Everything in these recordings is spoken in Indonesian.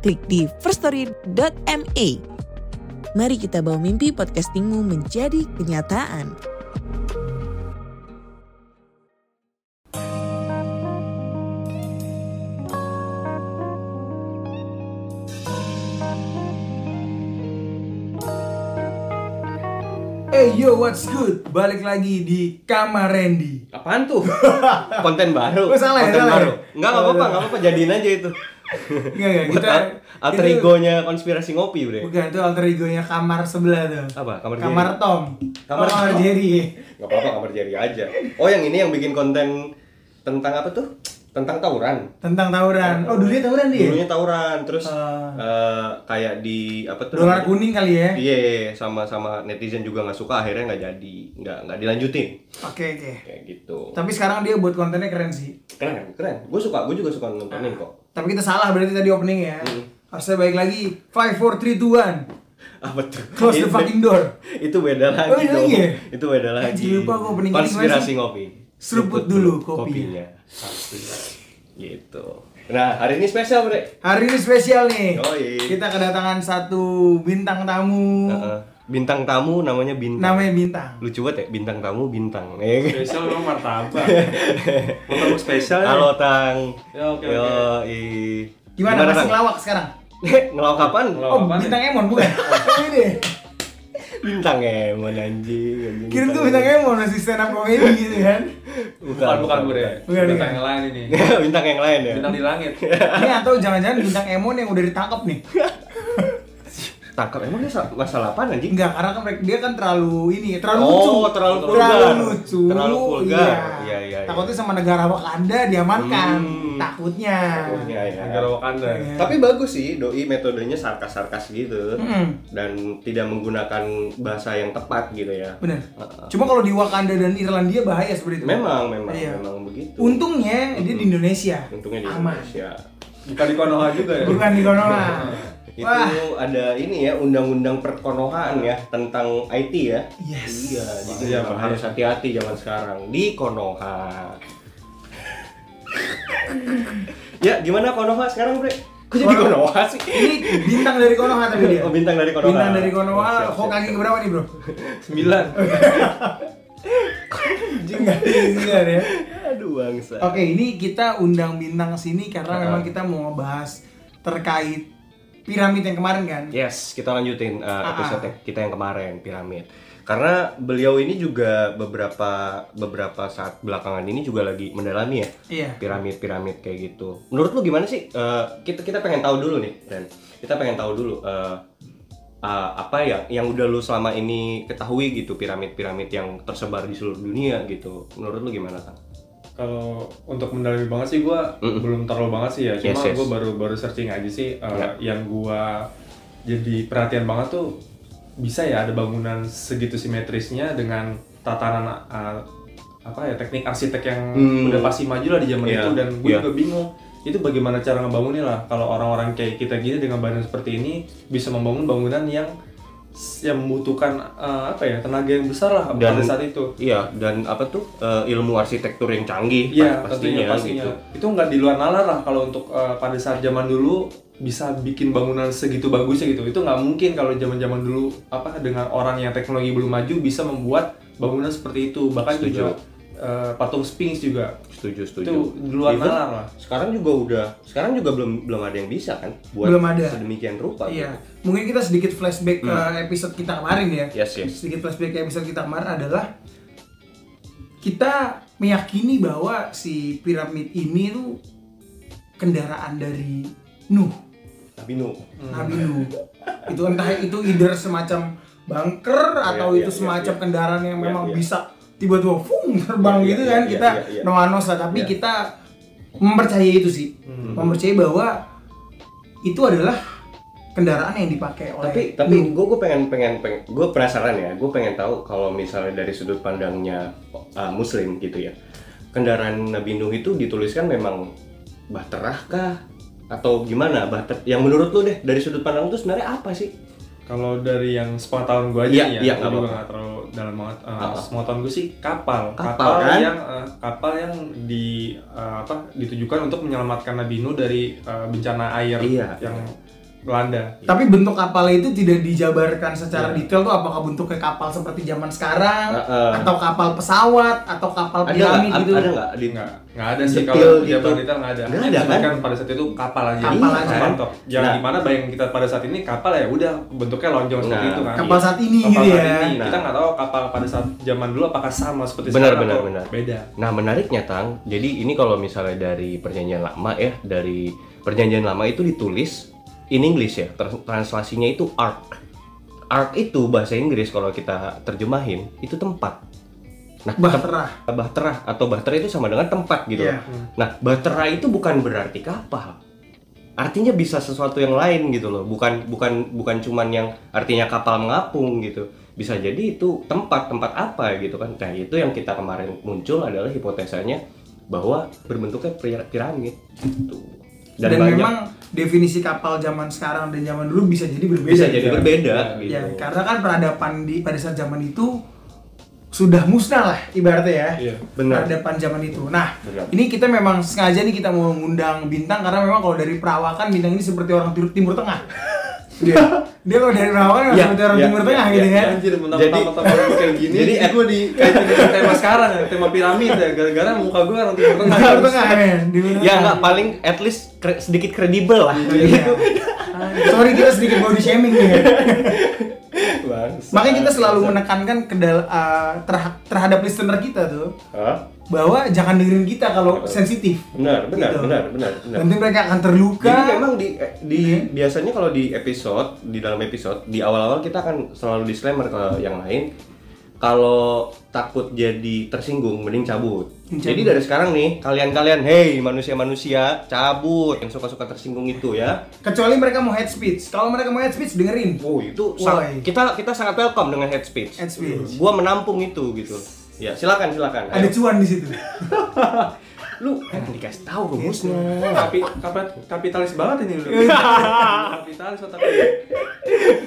klik di firststory.me. Mari kita bawa mimpi podcastingmu menjadi kenyataan. Hey yo, what's good? Balik lagi di Kamar Randy. Apaan tuh? Konten baru. Oh, salah ya, Konten salah ya? baru. Enggak, enggak apa-apa, enggak apa-apa, jadiin aja itu. Enggak, enggak, kita al- alter itu- egonya konspirasi ngopi, Bre. Bukan, itu alter egonya kamar sebelah tuh. Apa? Kamar Kamar Jerry? Tom. Kamar Kamar Tom. Jerry. Enggak apa-apa, kamar Jerry aja. Oh, yang ini yang bikin konten tentang apa tuh? Tentang tawuran. Tentang tawuran. Oh, dulunya tawuran dia? Dulunya tawuran, terus Ah. eh, kayak di apa tuh? Dolar kuning kali ya? Iya, sama sama netizen juga nggak suka, akhirnya nggak jadi, nggak nggak dilanjutin, Oke, oke. kayak gitu. Tapi sekarang dia buat kontennya keren sih. Keren, keren. Gue suka, gue juga suka nontonin kok. Tapi kita salah berarti tadi opening ya. Hmm. Harusnya baik lagi. 5, 4, 3, 2, 1. Apa tuh? Close the fucking door. itu beda lagi Oh, beda dong. lagi ya? Itu beda lagi. Anjing, lupa gua opening Konspirasi ngopi. Seruput dulu kopinya. kopinya. Gitu. Nah, hari ini spesial, Bre. Hari ini spesial nih. Yoi. Kita kedatangan satu bintang tamu. Heeh. Bintang tamu namanya Bintang. Namanya Bintang. Lucu banget ya, bintang tamu bintang. Eh, Spesial memang martabak. Mau tamu spesial ya? Halo Tang. Ya, oke, oke. Yoi. Gimana, masih Tang? ngelawak sekarang? Ngelawak kapan? Ngelawak. Oh, apaan bintang Emon bukan? Oh, ini. Bintang emon anjing. anjing Kirim tuh bintang Emon masih stand up comedy gitu kan. Bukan, bukan, Bro. Bukan, Bintang yang lain ini. bintang yang lain ya. Bintang di langit. Ini atau jangan-jangan bintang Emon yang udah ditangkap nih. Tangkap emang dia sa- masalah apa anjing? Enggak, karena kan mereka- dia kan terlalu ini, terlalu Oh, lucu. terlalu vulgar. Terlalu lucu. Terlalu vulgar. Iya, iya, iya. Takutnya sama negara Wakanda diamankan. Hmm. Takutnya. Takutnya, ya. Negara Wakanda. Iya. Tapi bagus sih doi metodenya sarkas-sarkas gitu Mm-mm. dan tidak menggunakan bahasa yang tepat gitu ya. Bener. Heeh. Cuma kalau di Wakanda dan Irlandia bahaya seperti itu. Memang, memang, Iya. memang begitu. Untungnya dia di Indonesia. Untungnya di Aman. Indonesia. Bukan di Konoha juga ya? Bukan di Konoha. Itu Wah. ada ini ya undang-undang perkonohaan ya tentang IT ya. Yes. Iya, jadi Iya, bahaya. harus hati-hati zaman sekarang di Konoha. ya, gimana Konoha sekarang, Bre? Kok jadi Konoha? Sih? Ini bintang dari Konoha tapi dia. Oh, bintang dari Konoha. Bintang dari Konoha, Oh, siap, kok siap, kaki siap. keberapa nih bro? Sembilan. Enggak Sembilan ya. Aduh, bangsa. Oke, ini kita undang bintang sini karena memang kita mau ngebahas terkait piramid yang kemarin kan. Yes, kita lanjutin uh, episode ah. kita yang kemarin piramid. Karena beliau ini juga beberapa beberapa saat belakangan ini juga lagi mendalami ya Iya. piramid-piramid kayak gitu. Menurut lu gimana sih? Uh, kita kita pengen tahu dulu nih, dan kita pengen tahu dulu uh, uh, apa ya yang udah lu selama ini ketahui gitu piramid-piramid yang tersebar di seluruh dunia gitu. Menurut lu gimana kan? Kalau untuk mendalami banget sih gue Mm-mm. belum terlalu banget sih ya. Cuma Yes, yes. gue baru baru searching aja sih. uh, Ya. Yang gue jadi perhatian banget tuh bisa ya ada bangunan segitu simetrisnya dengan tatanan uh, apa ya teknik arsitek yang Hmm. udah pasti maju lah di zaman Iya, itu dan gue iya. juga bingung itu bagaimana cara ngebangunnya lah kalau orang-orang kayak kita gini dengan badan seperti ini bisa membangun bangunan yang yang membutuhkan uh, apa ya tenaga yang besar lah Dan- pada saat itu Iya, dan apa tuh uh, ilmu arsitektur yang canggih Iya, pa- tentunya pastinya. gitu. Itu nggak di luar nalar lah kalau untuk uh, pada saat zaman dulu bisa bikin bangunan segitu bagusnya gitu. Itu nggak mungkin kalau zaman-zaman dulu apa dengan orang yang teknologi belum maju bisa membuat bangunan seperti itu. Bahkan Setuju. juga uh, patung Sphinx juga Setuju, setuju. itu di luar Even nalar lah. Sekarang juga udah, sekarang juga belum belum ada yang bisa kan buat Belum ada. sedemikian rupa. Iya. Mungkin kita sedikit flashback ke episode kita kemarin ya. Hmm. Yes, yes. Sedikit flashback ke episode kita kemarin adalah kita meyakini bahwa si piramid ini tuh kendaraan dari Nuh. Tapi nu, Nabi Nuh. Itu entah itu either semacam bunker atau Iya, itu iya, semacam iya. kendaraan yang Iya, memang iya. bisa tiba-tiba fung terbang Iya, gitu iya, kan. iya, kita iya, iya. no anos lah tapi Iya. kita mempercayai itu sih. Hmm. mempercayai bahwa itu adalah kendaraan yang dipakai oleh tapi tapi gue gue pengen pengen pengen gue penasaran ya. Gue pengen tahu kalau misalnya dari sudut pandangnya uh, muslim gitu ya. Kendaraan Nabi Nuh itu dituliskan memang bahterah kah? Atau gimana? Bahter yang menurut lu deh dari sudut pandang itu sebenarnya apa sih Kalau dari yang sepengetahuan gue aja Iya, nih ya, iya, gue nggak terlalu dalam banget. Uh, Ah. Sepengetahuan gue sih kapal, Kapal, kan? yang uh, kapal yang di uh, apa ditujukan untuk menyelamatkan Nabi Nuh dari uh, bencana air Iya, yang melanda. Tapi bentuk kapalnya itu tidak dijabarkan secara Iya. detail tuh apakah bentuknya kapal seperti zaman sekarang Heeh. atau kapal pesawat atau kapal ada piramid nggak gitu. ada nggak di Nggak, nggak ada sih kalau gitu. jawaban detail nggak ada. Nggak ada, kan? Kan pada saat itu kapal aja. Kapal Iya, aja. kapal top. Yang Nah. di mana bayang kita pada saat ini kapal ya udah bentuknya lonjong seperti Nah, itu kan. Kapal saat ini Kapal gitu saat ya. ini. Nah. Kita nggak tahu kapal pada saat zaman dulu apakah sama seperti Benar, sekarang benar, atau benar. beda. Nah menariknya Tang, jadi ini kalau misalnya dari perjanjian lama ya, dari perjanjian lama itu ditulis in English ya, translasinya itu ark. Ark itu bahasa Inggris kalau kita terjemahin itu tempat. Nah, Bahtera. tem- bahtera atau bahtera itu sama dengan tempat gitu. Iya. Nah, bahtera itu bukan berarti kapal. Artinya bisa sesuatu yang lain gitu loh, bukan bukan bukan cuman yang artinya kapal mengapung gitu. Bisa jadi itu tempat tempat apa gitu kan. Nah, itu yang kita kemarin muncul adalah hipotesanya bahwa berbentuknya pir- piramid gitu. Dan, banyak memang definisi kapal zaman sekarang dan zaman dulu bisa jadi berbeda. bisa jadi gitu. berbeda Iya. gitu. Ya, karena kan peradaban di pada saat zaman itu sudah musnah lah ibaratnya ya. Iya, benar. Peradaban zaman itu. Nah, Benar. ini kita memang sengaja nih kita mau mengundang bintang karena memang kalau dari perawakan bintang ini seperti orang timur tengah. Dia, dia kalau dari memang Iya, seperti orang iya, timur tengah iya, gitu iya. kan. Anjir, Jadi- mentang-mentang kayak gini. jadi gue di kaitin dengan tema sekarang ya, tema piramid ya. Gara-gara muka gue orang timur tengah. Timur tengah Ya nggak paling at least kre- sedikit kredibel lah. Iya. Sorry kita sedikit body shaming nih Bangsa. Makanya kita selalu menekankan ke uh, terha- terhadap listener kita tuh Hah? bahwa jangan dengerin kita kalau sensitif. Benar, benar, Gitu. benar, benar, benar. Nanti mereka akan terluka. Jadi memang di eh, di Iya. biasanya kalau di episode di dalam episode di awal-awal kita akan selalu disclaimer ke yang lain kalau takut jadi tersinggung mending cabut. Cabut. Jadi dari sekarang nih kalian-kalian hey manusia-manusia cabut yang suka-suka tersinggung itu ya. Kecuali mereka mau head speech. Kalau mereka mau head speech dengerin. Oh itu sang- kita kita sangat welcome dengan head speech. Head speech. Gua menampung itu gitu. Ya silakan silakan. Ada Ayo. cuan di situ. Lu kan dikasih tahu rumusnya. Kapit- kapitalis banget ini lu. kapitalis tapi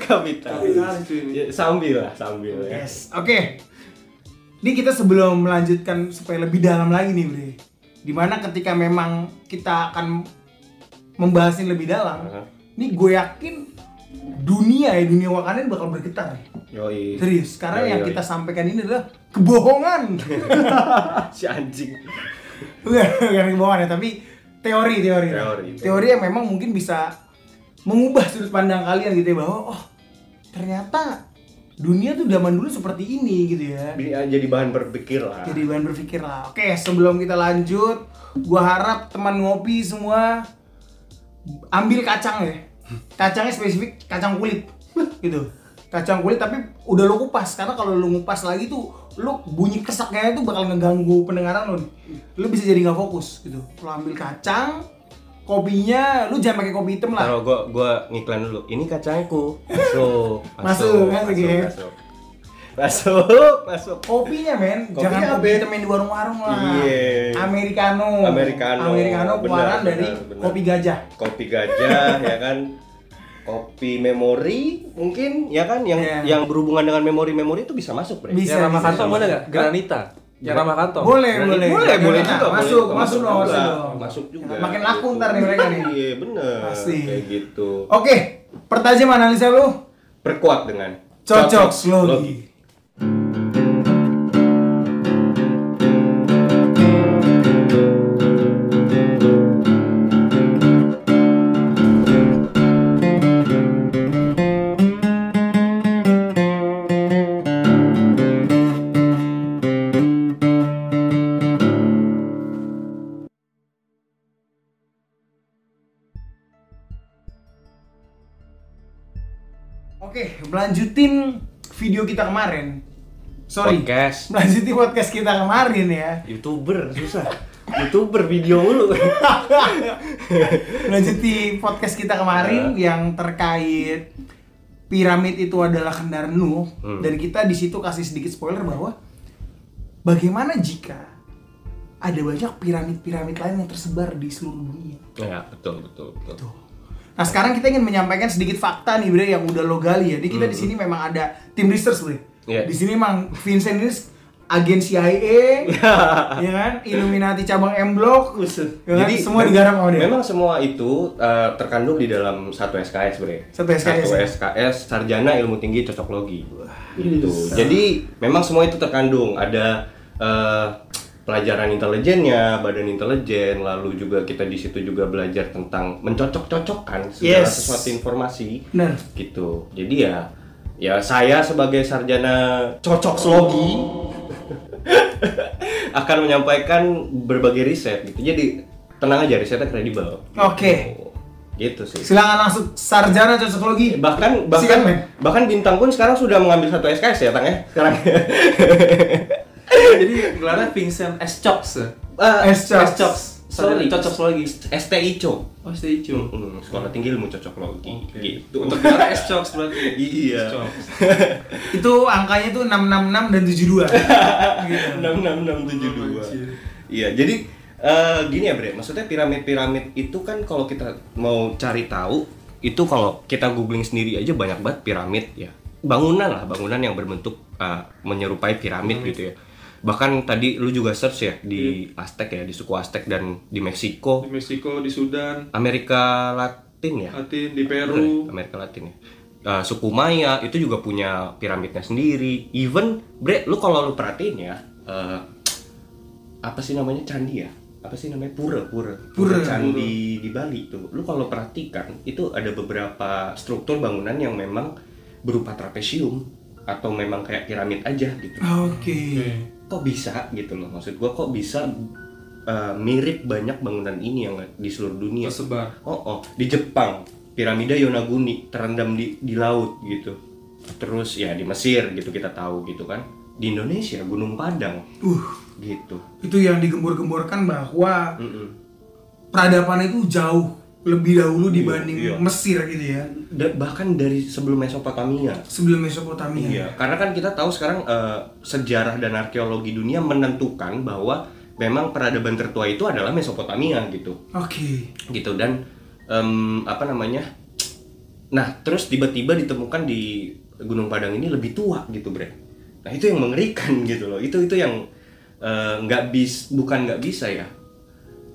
Kapital. kapitalis ini. Ya, sambil lah sambil ya. Yes. Oke. Ini kita sebelum melanjutkan supaya lebih dalam lagi nih, Bre. Di mana ketika memang kita akan membahasnya lebih dalam, ini gue yakin dunia ya dunia Wakanda bakal bergetar. Yoi. Serius, karena Yoi, yang yoi. kita sampaikan ini adalah kebohongan. si anjing. Bukan, bukan kebohongan ya, tapi teori, teori. Teori. Teori yang memang mungkin bisa mengubah sudut pandang kalian gitu ya bahwa oh ternyata dunia tuh zaman dulu seperti ini gitu ya. Ah, jadi bahan berpikir lah. Jadi bahan berpikir lah. Oke, sebelum kita lanjut, gua harap teman ngopi semua ambil kacang ya. Kacangnya spesifik kacang kulit gitu. Kacang kulit tapi udah lu kupas karena kalau lu ngupas lagi tuh lu bunyi kesaknya itu bakal ngeganggu pendengaran nih. Lu bisa jadi nggak fokus gitu. Lu ambil kacang, kopinya lu jangan pakai kopi hitam lah. Kalau gua gua ngiklan dulu. Ini kacangku. Masuk. Masuk, kan, masuk, gitu. masuk. Masuk, masuk. Kopinya men, Kopinya jangan kopi hitam yang di warung-warung lah. Iya. Americano. Americano. Americano keluaran dari benar. kopi gajah. Kopi gajah ya kan. Kopi memori mungkin ya kan yang Iya. yang berhubungan dengan memori-memori itu bisa masuk, Bre. Bisa. Yang ramah bisa. kantong mana nggak? Granita. Yang ramah kantong. Boleh, Granita. boleh. Boleh, boleh juga. masuk, boleh. masuk dong, masuk dong. Masuk juga. Makin laku ntar nih mereka nih. Iya, bener. Pasti. Kayak gitu. Oke, pertajam analisa lu. Perkuat dengan Cocok slogi. Melanjutin video kita kemarin. Sorry, Podcast. melanjutin podcast kita kemarin ya. Youtuber susah. youtuber video mulu Lanjuti podcast kita kemarin yang terkait piramid itu adalah kendaraan Nuh Hmm. dan kita di situ kasih sedikit spoiler bahwa bagaimana jika ada banyak piramid-piramid lain yang tersebar di seluruh dunia. ya betul betul betul Tuh. Nah sekarang kita ingin menyampaikan sedikit fakta nih bre yang udah lo gali ya. Jadi kita di sini memang ada tim research bre. Hmm. Iya. Di sini memang Vincent ini agen CIA, ya kan, Illuminati cabang M Block, ya kan? semua mem- digarap sama dia. Memang semua itu uh, terkandung di dalam satu SKS, Bre. Satu SKS, Satu ya? SKS Sarjana Ilmu Tinggi Cocoklogi. Gitu. Jadi memang semua itu terkandung. Ada uh, pelajaran intelijennya, badan intelijen, lalu juga kita di situ juga belajar tentang mencocok-cocokkan segala Yes. sesuatu informasi. Benar. Gitu. Jadi ya ya saya sebagai sarjana cocoklogi akan menyampaikan berbagai riset gitu. Jadi tenang aja risetnya kredibel. Oke. Gitu sih. Silakan langsung sarjana cocoklogi. Bahkan bahkan bahkan bintang pun sekarang sudah mengambil satu SKS ya, Tang ya? Sekarang. Jadi gelarnya Vincent S. Chops. Ah, S. Chops. S. Chops. Sorry. Cocok lagi. STICO. Oh, stay tune. Hmm, Sekolah Tinggi Ilmu Cocoklogi. Gitu. Untuk gelarnya S. Chops berarti. Iya. Itu angkanya tuh 666 dan 72. gitu. 66672. Iya, jadi eh, gini ya, Bre. Maksudnya piramid-piramid itu kan kalau kita mau cari tahu, itu kalau kita googling sendiri aja banyak banget piramid ya. Bangunan lah, bangunan yang berbentuk eh, menyerupai piramid gitu ya. Bahkan tadi lu juga search ya di Aztec ya, di suku Aztec dan di Meksiko, Di Meksiko, di Sudan, Amerika Latin ya. Latin, di Bener ya? Peru. Amerika Latin ya. Uh, suku Maya itu juga punya piramidnya sendiri. Even, bre, lu kalau lu perhatiin ya, uh, apa sih namanya candi ya? Apa sih namanya pura, pura, Pura. candi di Bali tuh. Lu kalau perhatikan itu ada beberapa struktur bangunan yang memang berupa trapesium atau memang kayak piramid aja gitu. Oke. Kok bisa gitu loh? Maksud gua kok bisa uh, mirip banyak bangunan ini yang di seluruh dunia? Tersebar. Oh, oh, di Jepang piramida Yonaguni terendam di di laut gitu. Terus ya di Mesir gitu kita tahu gitu kan. Di Indonesia Gunung Padang Uh, gitu. itu yang digembur-gemburkan bahwa Mm-mm. peradaban itu jauh lebih dahulu dibanding iya. Mesir gitu ya. Da- bahkan dari sebelum Mesopotamia. Sebelum Mesopotamia. Iya, karena kan kita tahu sekarang eh, sejarah dan arkeologi dunia menentukan bahwa memang peradaban tertua itu adalah Mesopotamia gitu. Oke. gitu dan em, apa namanya nah terus tiba-tiba ditemukan di Gunung Padang ini lebih tua gitu bre nah itu yang mengerikan gitu loh itu itu yang eh, nggak bis bukan nggak bisa ya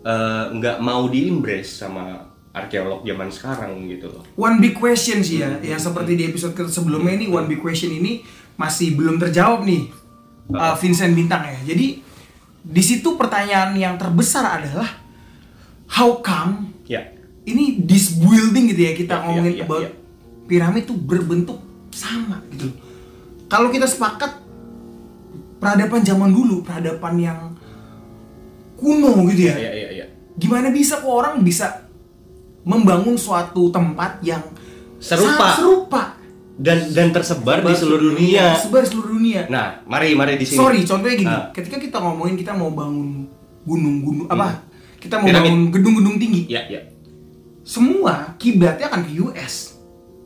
eh, nggak mau diimbres sama arkeolog zaman sekarang gitu loh One big question sih ya, yang seperti di episode sebelumnya ini one big question ini masih belum terjawab nih uh, Vincent Bintang ya. Jadi di situ pertanyaan yang terbesar adalah how come ya ini this building gitu ya kita Ya, ngomongin ya, ya, about ya. piramid tuh berbentuk sama gitu. Kalau kita sepakat peradaban zaman dulu, peradaban yang kuno gitu ya. ya ya ya Gimana bisa kok orang bisa membangun suatu tempat yang Serupa. serupa dan dan tersebar di seluruh dunia sebar di seluruh dunia. nah mari mari di sini Sorry, contohnya gini, Ah. ketika kita ngomongin kita mau bangun gunung-gunung apa? Kita mau Hmm. Piramid. bangun gedung-gedung tinggi. ya ya Semua kiblatnya akan ke US.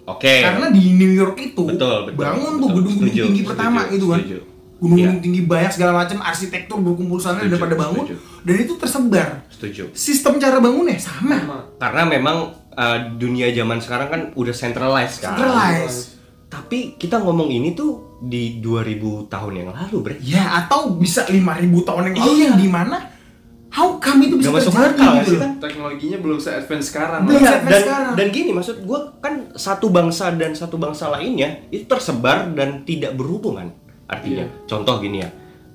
oke Karena di New York itu Betul, betul, bangun tuh betul. gedung-gedung Setuju, tinggi pertama setuju, gitu kan. setuju. Gunung-gunung Iya. tinggi banyak segala macam arsitektur berkumpul sana dan Setuju, pada bangun setuju. dan itu tersebar. setuju Sistem cara bangunnya sama. Sama. karena memang uh, dunia zaman sekarang kan udah centralized kan Centralized. tapi kita ngomong ini tuh di 2000 tahun yang lalu bre Ya atau bisa 5000 tahun yang lalu Iya. yang di mana how come itu bisa Nggak masuk terjadi akal gitu? Teknologinya belum se-advance sekarang. Belum Iya, sampai dan, sekarang. dan gini maksud gue kan satu bangsa dan satu bangsa lainnya itu tersebar dan tidak berhubungan artinya Iya. contoh gini ya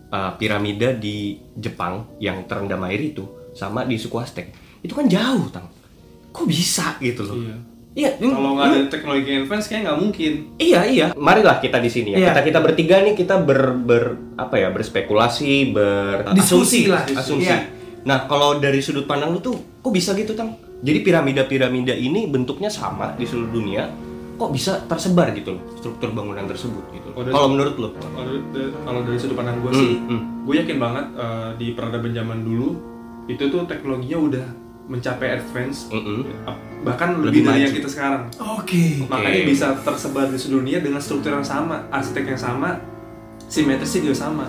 uh, piramida di Jepang yang terendam air itu sama di suku Aztec itu kan jauh tang kok bisa gitu loh Iya. iya Kalau nggak ada teknologi advance kayak nggak mungkin. Iya iya, marilah kita di sini ya. Iya. Kita kita bertiga nih kita ber, ber apa ya berspekulasi, berasumsi Diskusi lah. asumsi. Iya. Nah kalau dari sudut pandang lu tuh, kok bisa gitu tang? Jadi piramida-piramida ini bentuknya sama di seluruh dunia, kok bisa tersebar gitu loh struktur bangunan tersebut gitu. Oh, Kalau menurut lu? Kalau dari, sudut pandang gue Hmm, sih, hmm. gue yakin banget eh, di peradaban zaman dulu itu tuh teknologinya udah mencapai advance Mm-mm. bahkan Lebih lebih, dari maju. yang kita sekarang Oke. makanya bisa tersebar di seluruh dunia dengan struktur yang sama arsitek yang sama simetrisnya juga sama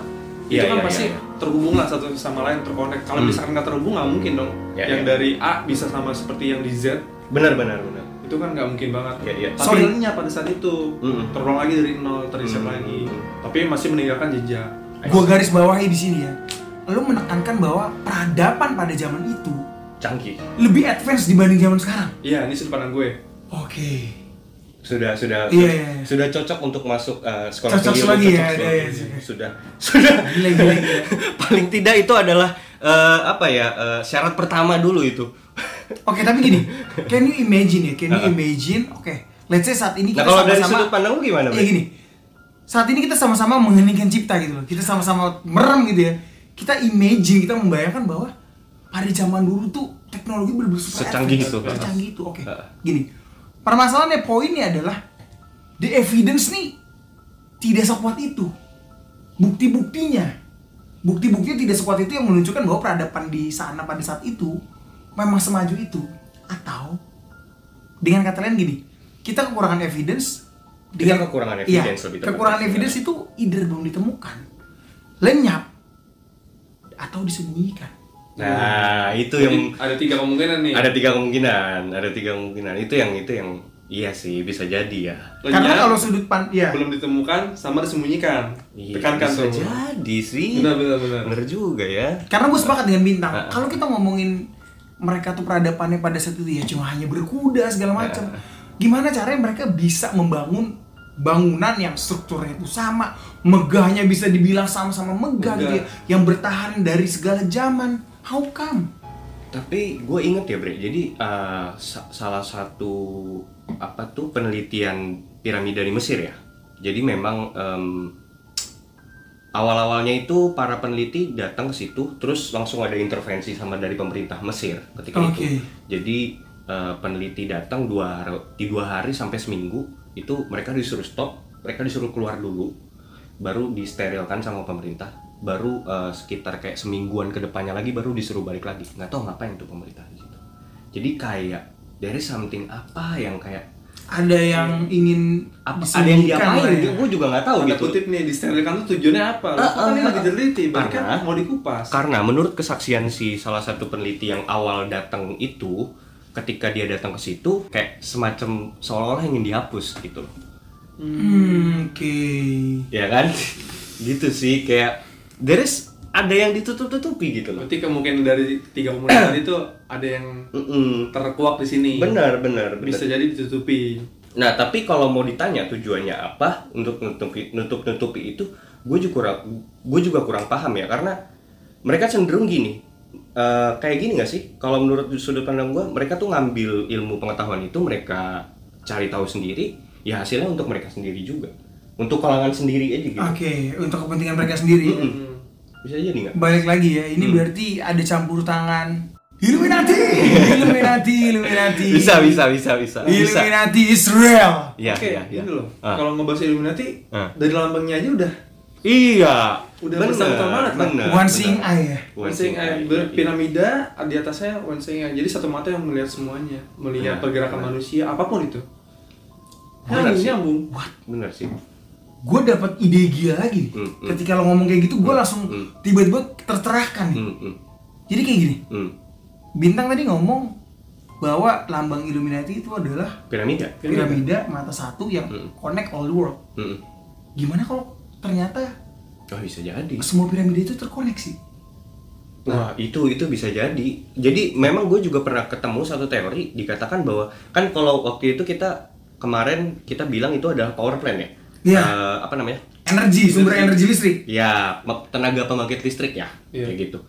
Iya, itu kan iya, pasti iya. terhubung lah satu sama lain terkonek kalau Hmm. misalkan nggak terhubung nggak mungkin dong Iya, yang iya. dari A bisa sama seperti yang di Z benar benar benar itu kan nggak mungkin banget Iya, iya. tapi Sorry. lenyap pada saat itu Mm-mm. terulang lagi dari nol terreset Hmm. lagi tapi masih meninggalkan jejak Gua garis bawahi di sini ya. Lu menekankan bahwa peradaban pada zaman itu canggih lebih advance dibanding zaman sekarang. iya ini sudut pandang gue Oke. sudah sudah Iya, iya, iya. sudah cocok untuk masuk uh, sekolah Cocok tinggi, lagi cocok ya, sekolah iya, iya, tinggi. iya. sudah sudah Gila gila gila. paling tidak itu adalah eh, apa ya eh, syarat pertama dulu itu Oke, tapi gini. Can you imagine ya? Can you imagine? Oke. Let's say saat ini nah kita kalau dari sama-sama sudut pandang lu gimana Ya Bre? gini. Saat ini kita sama-sama mengheningkan cipta gitu loh. Kita sama-sama merem gitu ya. Kita imagine, kita membayangkan bahwa pada zaman dulu tuh teknologi benar-benar super Secanggih itu. Secanggih itu. Oke. Uh. Gini. Permasalahannya poinnya adalah the evidence nih tidak sekuat itu. Bukti-buktinya bukti-buktinya tidak sekuat itu yang menunjukkan bahwa peradaban di sana pada saat itu memang semaju itu. Atau dengan kata lain gini kita kekurangan evidence Kita kekurangan Iya, evidence lebih tepat. kekurangan evidence itu either belum ditemukan lenyap atau disembunyikan. Nah itu Jadi, yang ada tiga kemungkinan nih. Ada tiga kemungkinan ada tiga kemungkinan. Itu yang itu yang iya sih bisa jadi ya. Lenyap, karena kalau sudut pan ya belum ditemukan sama disembunyikan. Iya, tekankan bisa tuh. jadi sih. Benar benar benar. Bener juga ya. Karena gue sepakat dengan bintang. Kalau kita ngomongin mereka tuh peradabannya pada saat itu ya cuma hanya berkuda segala macam. Gimana caranya mereka bisa membangun bangunan yang strukturnya itu sama megahnya bisa dibilang sama-sama megah, Megah. gitu ya yang bertahan dari segala zaman. How come? Tapi gue inget ya Bre, jadi uh, sa- salah satu apa tuh penelitian piramida di Mesir ya. Jadi memang em, awal-awalnya itu para peneliti datang ke situ, terus langsung ada intervensi sama dari pemerintah Mesir ketika Oke. itu. Jadi uh, peneliti datang dua hari, di dua hari sampai seminggu itu mereka disuruh stop, mereka disuruh keluar dulu, baru disterilkan sama pemerintah baru eh, sekitar kayak semingguan ke depannya lagi baru disuruh balik lagi nggak tahu ngapain tuh pemerintah di situ jadi kayak dari something apa yang kayak ada yang ingin apa ada yang diapain? ya. gue juga nggak tahu Tanda gitu. kutip nih disterilkan tuh tujuannya apa? Kan ah, ini ah, lagi teliti, berarti Karena- kan mau dikupas. karena menurut kesaksian si salah satu peneliti yang awal datang itu ketika dia datang ke situ kayak semacam seolah-olah ingin dihapus gitu. Hmm, oke. Ya kan? Gitu sih kayak there is ada yang ditutup-tutupi gitu loh Berarti kemungkinan dari tiga kemungkinan tadi tuh ada yang Mm-mm. terkuak di sini. benar benar benar Bisa jadi ditutupi. Nah, tapi kalau mau ditanya tujuannya apa untuk nutupi nutup nutupi itu, gue juga kurang gue juga kurang paham ya karena mereka cenderung gini. eh, kayak gini gak sih? Kalau menurut sudut pandang gue, mereka tuh ngambil ilmu pengetahuan itu mereka cari tahu sendiri, ya hasilnya untuk mereka sendiri juga, untuk kalangan sendiri aja gitu. oke untuk kepentingan mereka sendiri Hmm. Bisa jadi nggak? balik lagi ya Hmm. ini berarti ada campur tangan Illuminati Illuminati Illuminati Bisa bisa bisa bisa. Bisa. Illuminati Israel Iya Oke, iya iya. ini loh. Ah. Kalau ngebahas Illuminati, Ah. dari lambangnya aja udah Iya. Udah bener, bersangkutan banget bener, One bener. seeing eye ya One seeing eye. eye, Ber- iya, iya. piramida di atasnya one seeing eye. Jadi satu mata yang melihat semuanya, melihat Nah, pergerakan nah. manusia apa pun itu. Benar Nyambung, nyambung. Bener sih. Gue dapat ide gila lagi nih. Hmm, hmm. ketika lo ngomong kayak gitu gue langsung hmm. tiba-tiba tercerahkan nih Hmm, hmm, jadi kayak gini hmm. bintang tadi ngomong bahwa lambang Illuminati itu adalah Piramida. piramida mata satu yang Hmm. connect all the world Hmm. gimana kalau ternyata Oh bisa jadi. semua piramida itu terkoneksi Wah itu itu bisa jadi. Jadi memang gue juga pernah ketemu satu teori dikatakan bahwa kan kalau waktu itu kita kemarin kita bilang itu adalah power plant ya. Iya. Eh, apa namanya? energi sumber energi listrik Ya tenaga pembangkit listrik ya Iya. kayak gitu.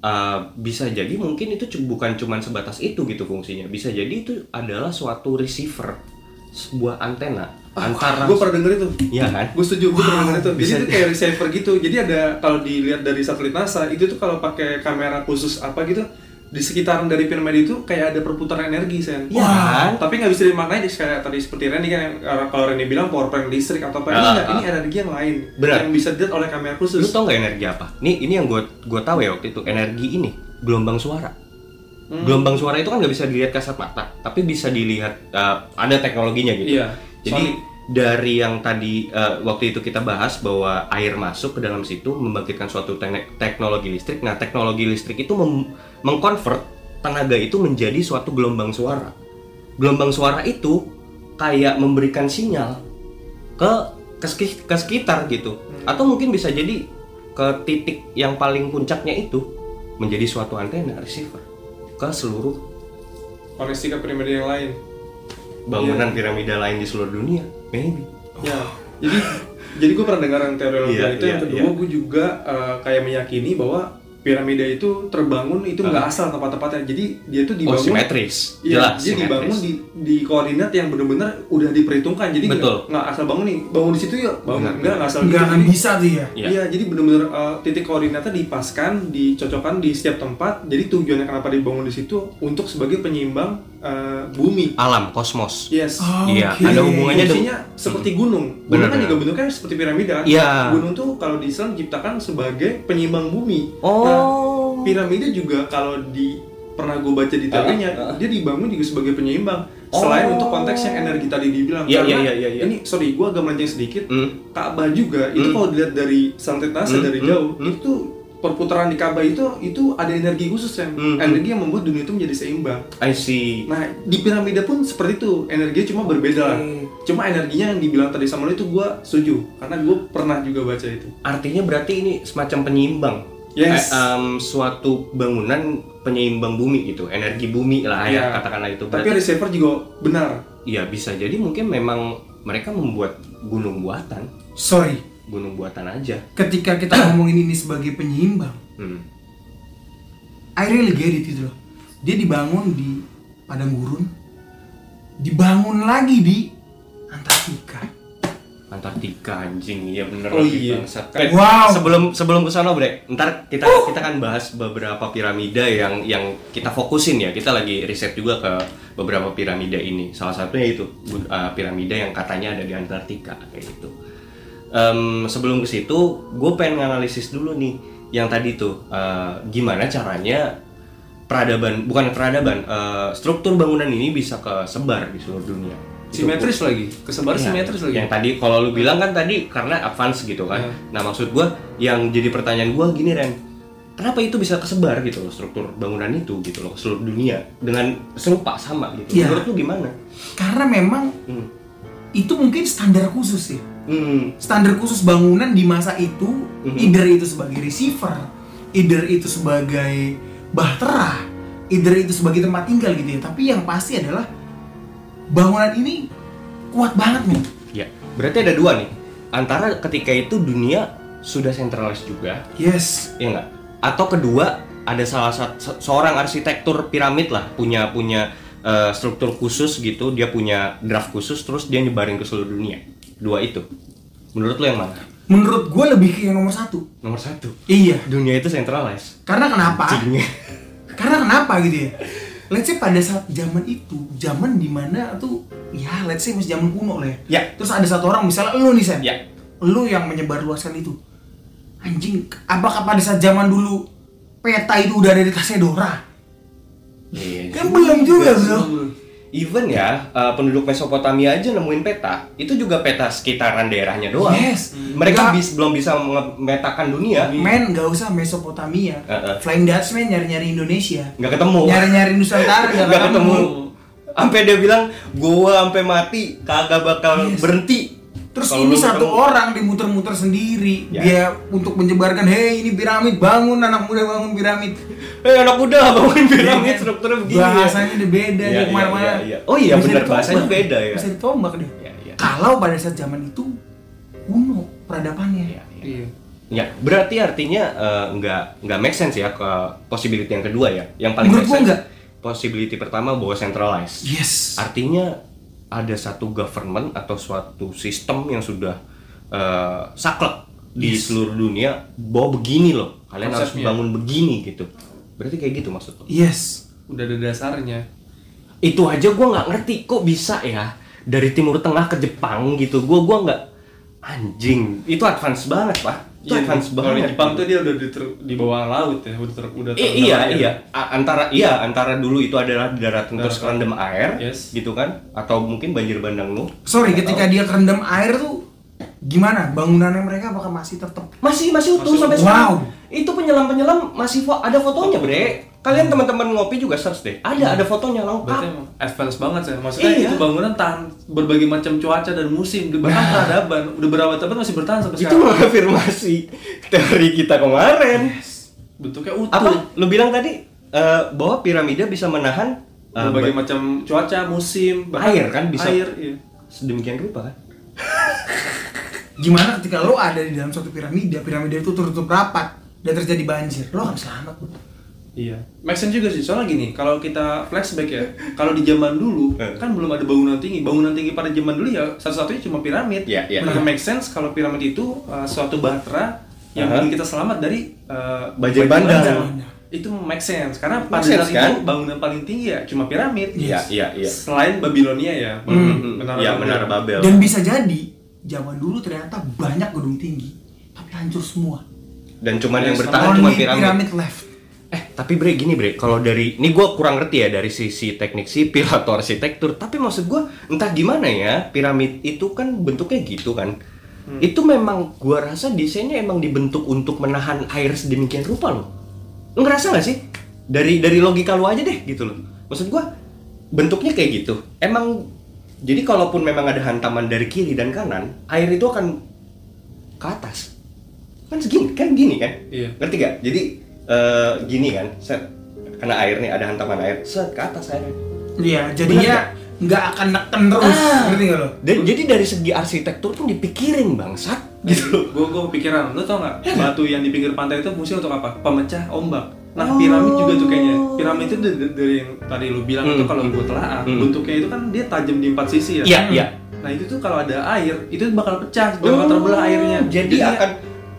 Eh, bisa jadi mungkin itu bukan cuma sebatas itu gitu fungsinya. Bisa jadi itu adalah suatu receiver sebuah antena antara Gue pernah denger itu. Iya kan? Gue setuju, gue pernah denger itu. Jadi bisa- itu kayak receiver gitu. Jadi ada kalau dilihat dari satelit NASA, itu tuh kalau pakai kamera khusus apa gitu, di sekitaran dari piramida itu kayak ada perputaran energi, sen. Iya kan? Tapi nggak bisa dimaknai kayak tadi seperti Randy kan, kalau Randy bilang power plant listrik atau apa, ini Ah, nggak, ah. ini energi yang lain. Benar. Yang bisa dilihat oleh kamera Lu khusus. tau nggak energi apa? Nih ini yang gue gue tahu ya waktu itu energi ini gelombang suara. Hmm. Gelombang suara itu kan nggak bisa dilihat kasat mata, tapi bisa dilihat eh, ada teknologinya gitu. Iya. Jadi dari yang tadi eh, waktu itu kita bahas bahwa air masuk ke dalam situ membangkitkan suatu te- teknologi listrik. Nah, teknologi listrik itu mem- mengkonvert tenaga itu menjadi suatu gelombang suara. Gelombang suara itu kayak memberikan sinyal ke ke, ke sekitar gitu. Atau mungkin bisa jadi ke titik yang paling puncaknya itu menjadi suatu antena receiver ke seluruh koneksi ke piramida yang lain. bangunan piramida lain di seluruh dunia. Maybe. Ya, jadi jadi gue pernah dengar yang teori yeah, itu. iya, yang kedua, iya. gue juga eh, kayak meyakini bahwa piramida itu terbangun itu nggak asal tempat-tempatnya. Jadi dia tuh Oh, dibangun. simetris. Iya, Jelas, dia dibangun simetris. di, di koordinat yang benar-benar udah diperhitungkan. Jadi nggak- Betul. nggak asal bangun nih, bangun di situ yuk, bangun enggak nggak asal nggak gitu. akan bisa tuh ya Iya. Iya, jadi benar-benar uh, titik koordinatnya dipaskan, dicocokkan di setiap tempat. Jadi tujuannya kenapa dibangun di situ untuk sebagai penyeimbang uh, bumi. Alam, kosmos. Yes. Oh, Iya, oke. ada hubungannya. Fungsinya seperti gunung. Gunung kan juga bentuknya seperti piramida kan. Iya. Gunung tuh kalau di Islam diciptakan sebagai penyeimbang bumi. Oh. Nah, piramida juga kalau di pernah gue baca di teorinya, ah, ah. dia dibangun juga sebagai penyeimbang. Oh. Selain untuk konteks yang energi tadi dibilang. Iya, Karena iya, iya, iya. Ini sorry, gue agak melenceng sedikit. Hmm. Ka'bah juga itu Hmm. kalau dilihat dari santitase Hmm, dari hmm, jauh hmm. itu perputaran di Ka'bah itu itu ada energi khusus yang Hmm, hmm. energi yang membuat dunia itu menjadi seimbang. I see. Nah di piramida pun seperti itu energinya cuma berbeda. Oke. Cuma energinya yang dibilang tadi sama lo itu gue setuju karena gue pernah juga baca itu. Artinya berarti ini semacam penyeimbang. Yes. Eh, em, suatu bangunan penyeimbang bumi gitu, energi bumi lah ya Iya. katakanlah itu. Tapi Berarti receiver juga benar. Iya bisa jadi mungkin memang mereka membuat gunung buatan, sorry gunung buatan aja. ketika kita ngomongin ini sebagai penyeimbang Hmm. I really get it itu loh dia dibangun di padang gurun dibangun lagi di Antartika Antartika anjing, iya bener Oh iya. bangsat. Kan, Wow. Sebelum sebelum ke sana, Bre. Ntar kita kita kan bahas beberapa piramida yang yang kita fokusin ya. Kita lagi riset juga ke beberapa piramida ini. Salah satunya itu uh, piramida yang katanya ada di Antartika kayak gitu. Em, sebelum ke situ, gue pengen nganalisis dulu nih yang tadi tuh uh, gimana caranya peradaban bukan peradaban uh, struktur bangunan ini bisa kesebar di seluruh dunia. Itu Simetris lagi. Kesebar Iya, simetris lagi. Yang tadi kalau lu bilang kan tadi karena advance gitu kan. Iya. Nah, maksud gua yang jadi pertanyaan gua gini Ren. Kenapa itu bisa kesebar gitu loh struktur bangunan itu gitu loh seluruh dunia dengan serupa sama gitu. Iya. Menurut lu gimana? karena memang Hmm. itu mungkin standar khusus ya Hmm. standar khusus bangunan di masa itu Mhm. either itu sebagai receiver either itu sebagai bahtera either itu sebagai tempat tinggal gitu ya tapi yang pasti adalah bangunan ini kuat banget nih Ya, berarti ada dua nih. Antara ketika itu dunia sudah sentralis juga, yes ya enggak? Atau kedua ada salah satu se- seorang arsitektur piramid lah punya punya eh, struktur khusus gitu, dia punya draft khusus terus dia nyebarin ke seluruh dunia. Dua itu. Menurut lo yang mana? menurut gue lebih ke yang nomor satu Nomor satu. iya Dunia itu sentralis. karena kenapa karena kenapa gitu ya let's say pada saat zaman itu zaman di mana tuh ya let's say masih zaman kuno lah ya Ya. terus ada satu orang misalnya lu nih Sen Ya. lu yang menyebarluaskan itu anjing apakah pada saat zaman dulu peta itu udah ada di tasnya Dora Iya. kan belum juga bro Even ya eh, penduduk Mesopotamia aja nemuin peta, itu juga peta sekitaran daerahnya doang. Yes. Mereka bis- belum bisa memetakan dunia. men nggak usah Mesopotamia Heeh. Flying Dutchman nyari-nyari Indonesia Nggak ketemu. nyari-nyari Nusantara nggak ketemu. Sampai dia bilang, gua sampai mati kagak bakal Yes. berhenti. Terus Kalau ini satu ketemu. orang dimuter-muter sendiri Ya. dia untuk menyebarkan, hei ini piramid bangun anak muda bangun piramid. Eh anak muda bangun piramid Iya, strukturnya begini. ya. Bahasanya udah beda Iya, iya, ke mana-mana. iya, iya. Oh iya, Bisa bener, bahasanya beda ya. Bisa ditombak deh. Iya, iya. Kalau pada saat zaman itu kuno peradabannya. Iya, iya. Iya. Ya, berarti artinya eh, nggak nggak make sense ya ke possibility yang kedua ya. Yang paling Menurut make sense. nggak. Possibility pertama bahwa centralized. Yes. Artinya ada satu government atau suatu sistem yang sudah eh, saklek di Yes. seluruh dunia bahwa begini loh. Kalian harus Konsepnya. bangun begini gitu. Berarti kayak gitu maksud lo? Yes. Udah ada dasarnya. Itu aja gua nggak ngerti kok bisa ya dari Timur Tengah ke Jepang gitu. Gua gua nggak Anjing, itu advance banget, Pak. Itu Iya, advance kalau di banget. Jepang tuh dia udah di, ter- di bawah laut ya, udah ter, udah I- terendam iya air. iya A- antara iya antara dulu itu adalah daratan terus Daratan. kerendam air Yes. gitu kan atau mungkin banjir bandang lu Sorry, ketika dia kerendam air tuh gimana? Bangunannya mereka apakah masih tetap masih masih utuh Masih sampai utuh. sekarang Wow. itu penyelam penyelam masih fo- ada fotonya bre kalian teman-teman ngopi juga search deh ada ada fotonya Berarti lengkap emang advance banget sih. Maksudnya Iya. itu bangunan tahan berbagai macam cuaca dan musim. Bahkan peradaban udah berabad-abad masih bertahan sampai itu sekarang. mengafirmasi teori kita kemarin Bentuknya utuh. apa lu bilang tadi eh, bahwa piramida bisa menahan eh, berbagai ba- macam cuaca, musim, Air kan bisa. Air, iya. sedemikian rupa kan gimana ketika lo ada di dalam suatu piramida, piramida itu tertutup rapat dan terjadi banjir, lo akan selamat. Bro. Iya. Make sense juga sih. Soalnya gini, kalau kita flashback ya, kalau di zaman dulu Eh. kan belum ada bangunan tinggi. Bangunan tinggi pada zaman dulu ya satu-satunya cuma piramid. Iya, iya. Maka make sense kalau piramid itu uh, suatu bahtera yang Aha. bikin kita selamat dari uh, Banjir bandang. Itu make sense karena pada saat kan? itu bangunan paling tinggi ya cuma piramid. iya iya iya Selain Babilonia ya, Hmm, Menara Babel. menara Babel Dan bisa jadi zaman dulu ternyata banyak gedung tinggi, tapi hancur semua. dan cuman yang bertahan cuma piramid left. Eh, tapi bre gini bre, kalau dari ini gue kurang ngerti ya dari sisi teknik sipil atau arsitektur. Tapi maksud gue entah gimana ya, piramid itu kan bentuknya gitu kan. Itu memang gue rasa desainnya emang dibentuk untuk menahan air sedemikian rupa loh. Lu ngerasa nggak sih? Dari dari logika lu aja deh gitu loh. Maksud gue bentuknya kayak gitu. Emang jadi kalaupun memang ada hantaman dari kiri dan kanan, air itu akan ke atas. Kan segini, kan gini kan? Iya. Ngerti gak? Jadi eh, gini kan, set karena air nih ada hantaman air, set ke atas airnya. Iya, jadinya nggak akan neken terus, Ah. ngerti nggak lo? Dan jadi dari segi arsitektur pun dipikirin bangsat gitu loh. Gue gue kepikiran, lo tau nggak batu yang di pinggir pantai itu fungsi untuk apa? Pemecah ombak. Nah Oh. piramid juga tuh kayaknya. Piramid itu dari, dari yang tadi lu bilang itu Hmm. kalau gue telah Hmm. bentuknya itu kan dia tajam di empat sisi ya. Iya, iya. Nah itu tuh kalau ada air itu bakal pecah, bakal terbelah airnya. Jadi dia akan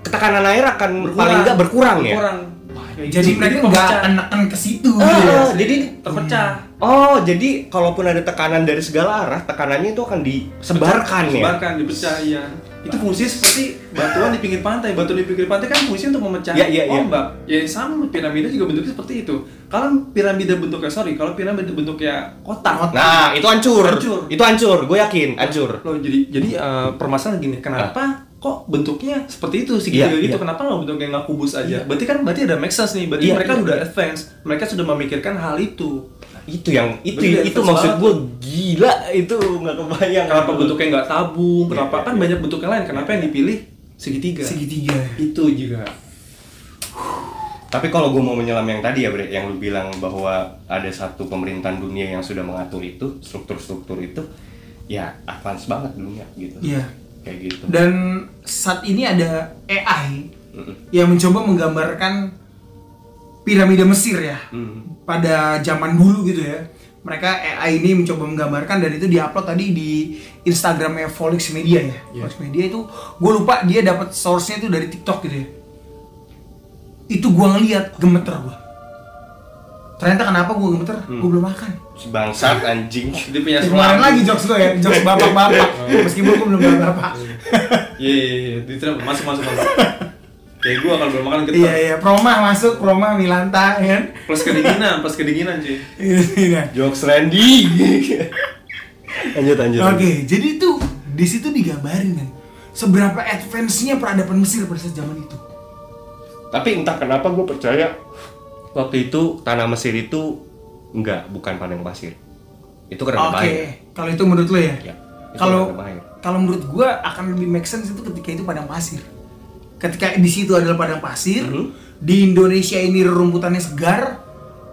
tekanan air akan berkurang. paling enggak berkurang ya. Berkurang. Wah, kayak Jadi gitu. mereka nggak neken ke situ. Ah, gitu ya. jadi terpecah. oh, jadi kalaupun ada tekanan dari segala arah, tekanannya itu akan disebarkan ya. Sebarkan, dipecah iya. Itu fungsi seperti batuan di pinggir pantai. Batu di pinggir pantai kan fungsi untuk memecah Iya, iya, iya. ombak. Ya sama piramida juga bentuknya seperti itu. Kalau piramida bentuknya sorry, kalau piramida bentuknya kotak. Nah, itu hancur. Hancur. Itu hancur, gue yakin hancur. Loh, jadi jadi eh, permasalahan gini, kenapa kok bentuknya seperti itu segitiga Iya, gitu? iya. Kenapa lo bentuknya nggak kubus aja? Berarti kan berarti ada make sense nih. Berarti Iya, mereka iya, udah iya. advance. Mereka sudah memikirkan hal itu. Itu yang itu Berarti itu maksud banget. gue gila itu nggak kebayang. Kenapa bentuknya nggak tabung? Iya, Kenapa iya, kan iya. banyak bentuknya lain? Kenapa yang dipilih segitiga? Segitiga. Itu juga. Tapi kalau gue mau menyelam yang tadi ya Bre, yang lu bilang bahwa ada satu pemerintahan dunia yang sudah mengatur itu, struktur-struktur itu, ya advance banget dunia gitu. Iya. Kayak gitu. Dan saat ini ada AI Mm-mm. yang mencoba menggambarkan piramida Mesir ya Mm. pada zaman dulu gitu ya. Mereka AI ini mencoba menggambarkan dan itu diupload tadi di Instagramnya Volix Media ya. Iya. Volix Media itu gue lupa dia dapat source-nya itu dari TikTok gitu ya. Itu gue ngeliat gemeter gue. Ternyata kenapa gue gemeter? Hmm. Gue belum makan. Si bangsat anjing. Dia punya Ya, kemarin lagi jokes gue ya, jokes bapak-bapak. Meskipun gue belum bapak-bapak. Iya, iya, iya. Masuk, masuk, masuk. Kayak gua kalau belum makan getar. Iya iya, Proma masuk, Proma Milanta ya kan. Plus kedinginan, plus kedinginan cuy. Iya. Jokes Randy. lanjut lanjut. Oke, jadi itu di situ digambarin kan seberapa advance-nya peradaban Mesir pada saat zaman itu. Tapi entah kenapa gue percaya waktu itu tanah Mesir itu enggak, bukan padang pasir. Itu karena Oke, bahaya. kalau itu menurut lo ya? Ya, Kalau bahaya. kalau menurut gua akan lebih make sense itu ketika itu padang pasir. Ketika di situ adalah padang pasir, Mhm. di Indonesia ini rerumputannya segar,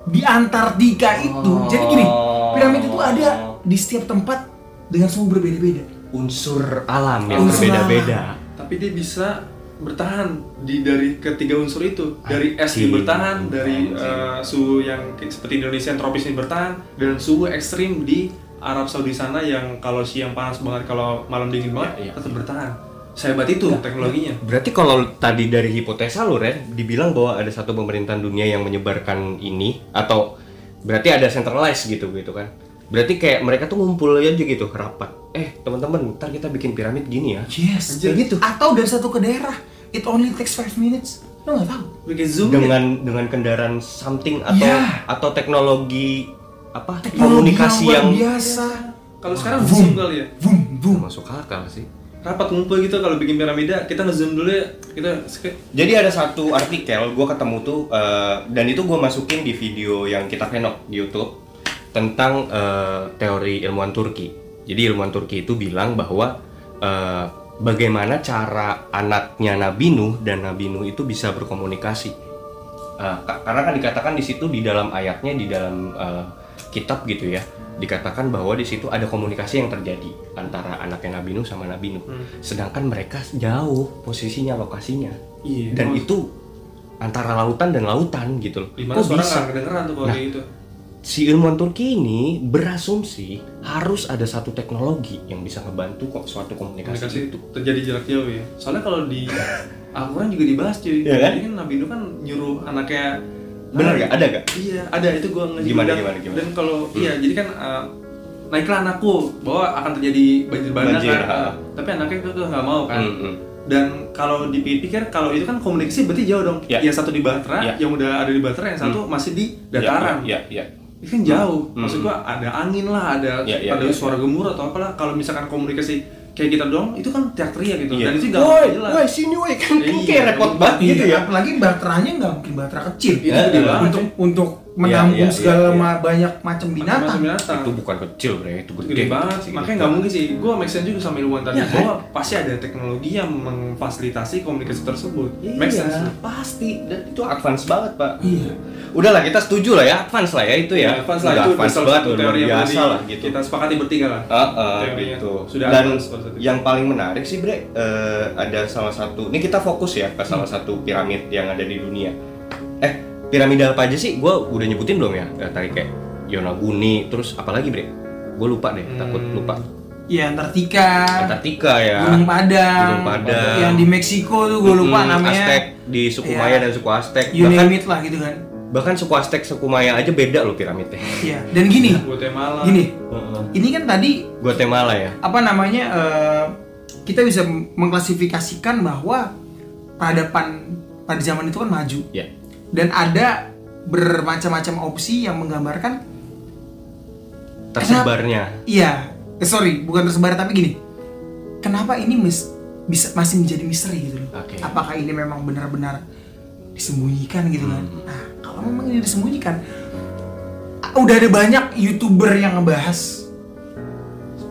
di Antartika itu. Jadi gini, piramid itu ada di setiap tempat dengan suhu berbeda-beda. unsur alam yang berbeda-beda. Tapi dia bisa bertahan di dari ketiga unsur itu dari es Anjing. ini bertahan dari Anjing. eh, suhu yang seperti Indonesia yang tropis ini bertahan dan suhu ekstrim di Arab Saudi sana yang kalau siang panas banget kalau malam dingin banget Iya, iya. tetap bertahan sehebat itu teknologinya Berarti kalau tadi dari hipotesa lu Ren, dibilang bahwa ada satu pemerintahan dunia yang menyebarkan ini atau berarti ada centralized gitu gitu kan. Berarti kayak mereka tuh ngumpul aja gitu rapat. Eh teman-teman, ntar kita bikin piramid gini ya. Yes, Kayak gitu. Atau dari satu ke daerah, it only takes 5 minutes. Lo nggak tahu. bikin zoom Dengan dengan kendaraan something atau Iya. atau teknologi apa Teknologi komunikasi luar yang, biasa. kalau sekarang zoom kali ya Boom, boom. masuk akal sih. Rapat ngumpul gitu kalau bikin piramida kita ngezoom dulu ya kita Jadi ada satu artikel gue ketemu tuh eh, dan itu gue masukin di video yang kita penok di YouTube tentang eh, teori ilmuwan Turki. Jadi ilmuwan Turki itu bilang bahwa eh, bagaimana cara anaknya Nabi Nuh dan Nabi Nuh itu bisa berkomunikasi. Ka- karena kan dikatakan di situ di dalam ayatnya di dalam eh, kitab gitu ya dikatakan bahwa di situ ada komunikasi yang terjadi antara anaknya Nabi Nuh sama Nabi Nuh. Sedangkan mereka jauh posisinya lokasinya iya dan itu antara lautan dan lautan gitu loh. di mana Kok bisa? kedengeran tuh kalau Nah, gitu Si ilmuwan Turki ini berasumsi harus ada satu teknologi yang bisa ngebantu kok suatu komunikasi, komunikasi itu. terjadi jarak jauh ya soalnya kalau di Al-Quran juga dibahas cuy Iya kan? Jadi kan Nabi Nuh kan nyuruh anaknya Bener Ah, gak? Ada gak? Iya, ada itu gua nge Gimana, dan- gimana, gimana? Dan kalau iya, jadi kan uh, naiklah anakku bahwa akan terjadi banjir bandang Banjir, kan. uh, tapi anaknya itu tuh nggak mau kan. Hmm, hmm. Dan kalau dipikir kalau itu kan komunikasi berarti jauh dong. Ya. Yang satu di Batra, Ya. yang udah ada di Batra, yang satu masih di dataran. Ya, ya, ya. Itu kan jauh. Hmm. Maksud gua ada angin lah, ada Ya, ya, ada ya, suara gemuruh atau apalah. Kalau misalkan komunikasi kayak kita doang, itu kan teriak-teriak gitu. Iya. Dan itu nggak Woi, jelas. woi, sini woi kan, kan Iya, kayak repot banget gitu Iya, ya. apalagi baterainya nggak mungkin batera kecil. Itu gede banget, untuk cuy. untuk menampung Iya, iya, segala iya, iya. ma- banyak macam binatang. Macam-macam binatang. Itu bukan kecil, bre, itu gede. gede banget sih. makanya nggak mungkin sih gue make sense juga sama ilmuwan tadi Iya kan? bahwa pasti ada teknologi yang memfasilitasi komunikasi tersebut Iya, make sense pasti. Dan itu advance banget, Pak. Iya. Udahlah, kita setuju lah ya, advance lah ya itu ya. advance lah Udah itu advance banget, luar teori yang biasa lah gitu. kita sepakati bertiga lah Ah, ah, Teorinya. gitu. Sudah Dan yang paling menarik sih Bre, eh, ada salah satu. Ini kita fokus ya ke salah satu piramid yang ada di dunia. Eh, piramida apa aja sih? Gue udah nyebutin belum ya? Tadi kayak Yonaguni, terus apa lagi Bre? Gue lupa deh, takut Hmm. lupa. Iya, Antartika, Antartika ya. Gunung Padang, Gunung Padang. yang di Meksiko tuh gue lupa Hmm, namanya. Aztec di suku Maya Iya. dan suku Aztec. You Bahkan name it lah gitu kan. bahkan suku Aztec suku Maya aja beda loh piramidnya. Iya. Dan gini, Guatemala gini, Heeh. ini kan tadi Guatemala ya. apa namanya eh, kita bisa mengklasifikasikan bahwa peradaban pada zaman itu kan maju Ya. Dan ada bermacam-macam opsi yang menggambarkan Tersebarnya. iya eh, sorry bukan tersebar tapi gini kenapa ini mis- bisa masih menjadi misteri gitu loh Oke. apakah ini memang benar-benar disembunyikan gitu kan Hmm. nah kalau memang ini disembunyikan ah, udah ada banyak youtuber yang ngebahas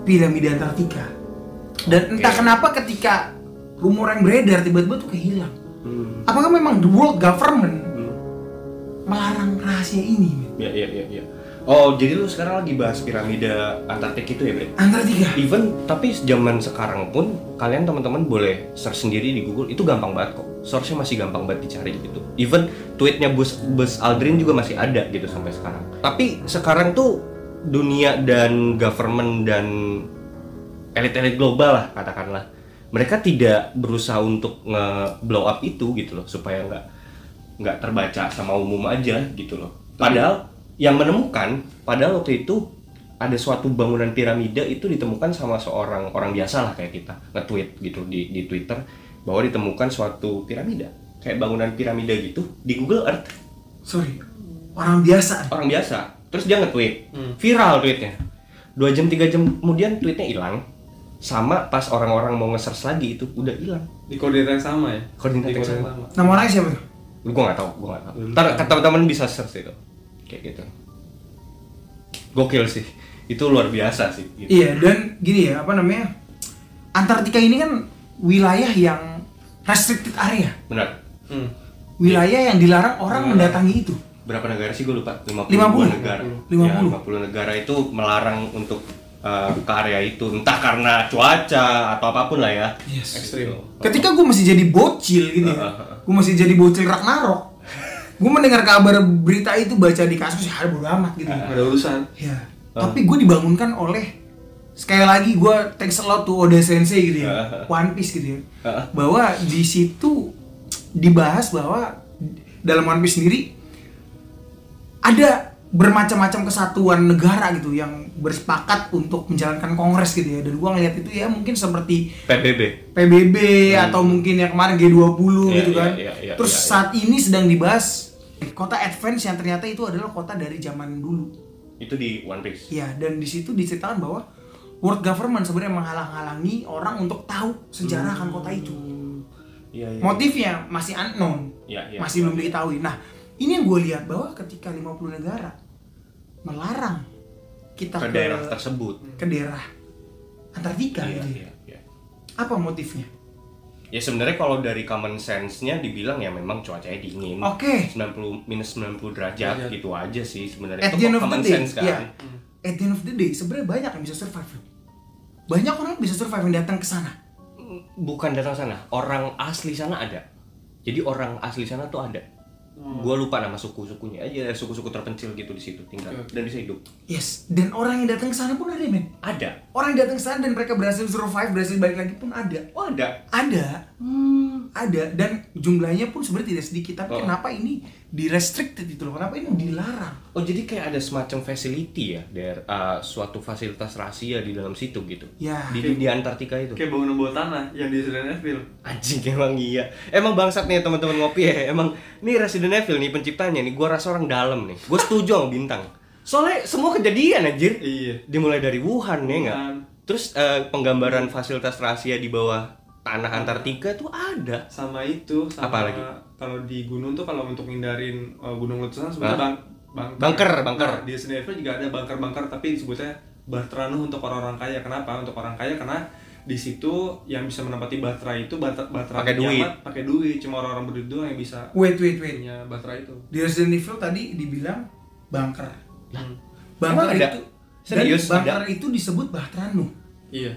piramida Antartika dan entah Oke. kenapa ketika rumor yang beredar tiba-tiba tuh kehilang Hmm. apakah memang the world government. Melarang rahasia ini men? Ya, ya, ya, ya. Oh, jadi lu sekarang lagi bahas piramida Antartik itu ya, Bre? Antartika Even tapi zaman sekarang pun kalian teman-teman boleh search sendiri di Google itu gampang banget kok. Source-nya masih gampang banget dicari gitu. Even tweetnya Bus Bus Aldrin juga masih ada gitu sampai sekarang. Tapi sekarang tuh dunia dan government dan elit-elit global lah katakanlah. Mereka tidak berusaha untuk nge-blow up itu gitu loh supaya nggak nggak terbaca sama umum aja gitu loh. Padahal yang menemukan padahal waktu itu ada suatu bangunan piramida itu ditemukan sama seorang orang biasa lah kayak kita nge-tweet gitu di di Twitter bahwa ditemukan suatu piramida. Kayak bangunan piramida gitu di Google Earth. Sorry orang biasa. Orang biasa. Terus dia nge-tweet. Hmm. viral tweetnya. Dua jam tiga jam kemudian tweetnya hilang. Sama pas orang-orang mau nge-search lagi itu udah hilang. Di koordinat yang sama ya? Koordinat Di yang sama. nama orangnya siapa tuh gue nggak tahu gue nggak tahu Belum ntar teman-teman bisa search itu kayak gitu gokil sih itu luar biasa sih gitu. Iya dan gini ya apa namanya Antartika ini kan wilayah yang restricted area, benar Hmm. wilayah yang dilarang orang Hmm. mendatangi itu. berapa negara sih gue lupa 50, 50. negara 50. Ya, 50 negara itu melarang untuk uh, ke area itu entah karena cuaca atau apa pun lah ya. Yes. ekstrim. Ketika gue masih jadi bocil gitu ya, gue masih jadi bocil Ragnarok, gue mendengar kabar berita itu baca di kasus ya bodo amat gitu. nggak ada urusan. Ya. Tapi gue dibangunkan oleh sekali lagi gue thanks a lot to Oda Sensei gitu ya, One Piece gitu ya, bahwa di situ dibahas bahwa dalam One Piece sendiri ada bermacam-macam kesatuan negara gitu yang bersepakat untuk menjalankan kongres gitu ya dan gua ngeliat itu ya mungkin seperti PBB. PBB atau mungkin yang kemarin G20 Iya, gitu kan. iya, iya, iya, Terus iya, iya. saat ini sedang dibahas kota advance yang ternyata itu adalah kota dari zaman dulu. Itu di One Piece. Iya, dan di situ diceritakan bahwa world government sebenarnya menghalang-halangi orang untuk tahu sejarah akan kota itu. Iya, iya. Motifnya masih unknown. Iya, iya. masih belum diketahui. Nah, ini yang gue lihat bahwa ketika 50 negara melarang kita ke daerah tersebut. ke daerah Antartika Iya, gitu. ya. iya, iya. Apa motifnya? Ya sebenarnya kalau dari common sense-nya dibilang ya memang cuacanya dingin. Oke. 90 minus 90 derajat Derajat. gitu aja sih sebenarnya. At Itu the end kok of the common day, sense kan. ya. At the end of the day, sebenarnya banyak yang bisa survive. loh. Banyak orang bisa survive yang datang ke sana. Bukan datang sana, orang asli sana ada. Jadi orang asli sana tuh ada. Gua lupa nama suku-sukunya aja, suku-suku terpencil gitu di situ tinggal dan bisa hidup. Yes, dan orang yang datang ke sana pun ada, men. Ada. Orang yang datang ke sana dan mereka berhasil survive, berhasil balik lagi pun ada. Oh, ada. Ada. Ada dan jumlahnya pun sebenarnya tidak sedikit. Tapi Oh. kenapa ini di-restricted itu loh? Kenapa ini dilarang? Oh jadi kayak ada semacam facility ya, der, uh, suatu fasilitas rahasia di dalam situ gitu. Ya. Di, di, di Antartika itu. Kayak bangunan bawah tanah yang di Resident Evil. Anjing emang iya. Emang bangsat nih teman-teman ngopi ya. Emang nih Resident Evil nih penciptanya nih. Gua rasa orang dalam nih. Gue setuju sama bintang. Soalnya semua kejadian anjir. Iya. Dimulai dari Wuhan ya nggak? Wuhan. Terus eh, penggambaran fasilitas rahasia di bawah tanah Antartika tuh ada. Sama itu, sama Apa lagi? kalau di gunung tuh kalau untuk hindarin uh, gunung letusan sebenarnya bang, bunker. Bunker, bunker. Nah, di Evil juga ada bunker-bunker tapi disebutnya Bahtera Nuh untuk orang-orang kaya. Kenapa? Untuk orang kaya karena di situ yang bisa menempati Bahtera itu Bahtera, Bahtera Pakai duit. pakai duit. Cuma orang-orang berduit doang yang bisa Wait, wait, wait. punya Bahtera itu. Di Resident Evil tadi dibilang bunker. Hmm. Bunker Emang ada? itu Serius, dan bunker ada? itu disebut Bahtranu. Iya.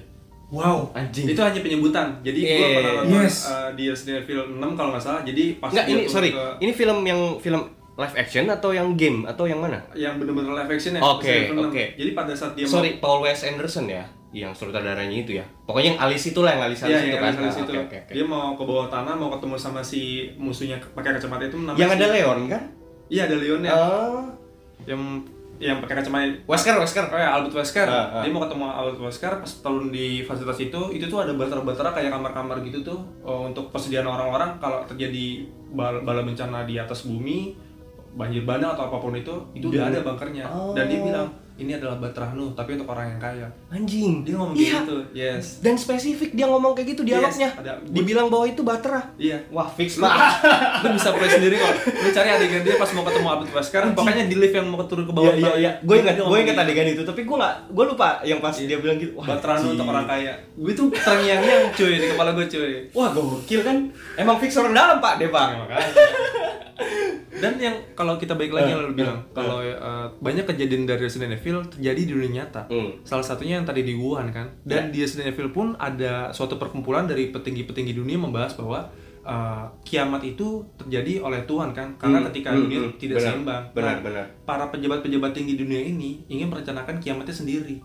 Wow. Anjing. Itu hanya penyebutan. Jadi Iya, gua iya, pernah iya. nonton Yes. uh, di Resident Evil 6 kalau nggak salah. Jadi pas Enggak dia ini sorry. ke- Ini film yang film live action atau yang game atau yang mana? yang bener-bener live action ya. Oke, 6. oke. Jadi pada saat dia Sorry, Paul Wes Anderson ya, yang sutradaranya itu ya. Pokoknya yang alis itu lah, yang alis Iya, alis itu yang kan. Ah, situ. Oke, oke, oke. Dia mau ke bawah tanah, mau ketemu sama si musuhnya pakai kacamata itu namanya Yang si- ada Leon kan? Iya, ada Leonnya. Oh. Yang yang pakai kacamata Wesker, Wesker. Oh ya, Albert Wesker. Ah, ah. Dia mau ketemu Albert Wesker pas turun di fasilitas itu, itu tuh ada batera-batera kayak kamar-kamar gitu tuh oh, untuk persediaan orang-orang kalau terjadi bal- bala bencana di atas bumi, banjir bandang atau apa pun itu, itu udah ada bunkernya. Dan dia Oh. bilang, ini adalah Batrah Nuh, tapi untuk orang yang kaya. Anjing. Dia ngomong Iya. gitu, yes. Dan spesifik dia ngomong kayak gitu dialognya. Yes, ada. Dibilang bahwa itu Batra. Iya. Wah, fix lah. lu bisa play sendiri kok. Lu cari adegan dia pas mau ketemu Albert Wesker, pokoknya di lift yang mau turun ke bawah. Iya, iya, iya. Gue ingat, Dia gue ingat gitu. adegan itu, tapi gue nggak, gue lupa yang pas Iya. dia bilang gitu. Wah, anjing. untuk orang kaya. Gue tuh terngiang-ngiang cuy di kepala gue cuy. Wah, gokil kan? Emang fix orang dalam pak, deh pak. Dan yang kalau kita balik lagi Eh, yang lu bilang, eh, kalau eh, banyak kejadian dari Resident Evil terjadi di dunia nyata. Hmm. Salah satunya yang tadi di Wuhan kan. Dan Ya. di Resident Evil pun ada suatu perkumpulan dari petinggi-petinggi dunia membahas bahwa eh, kiamat itu terjadi oleh Tuhan kan. Karena Hmm, ketika hmm, dunia hmm. tidak Benar, seimbang. benar, Nah, benar. Para pejabat-pejabat tinggi dunia ini ingin merencanakan kiamatnya sendiri.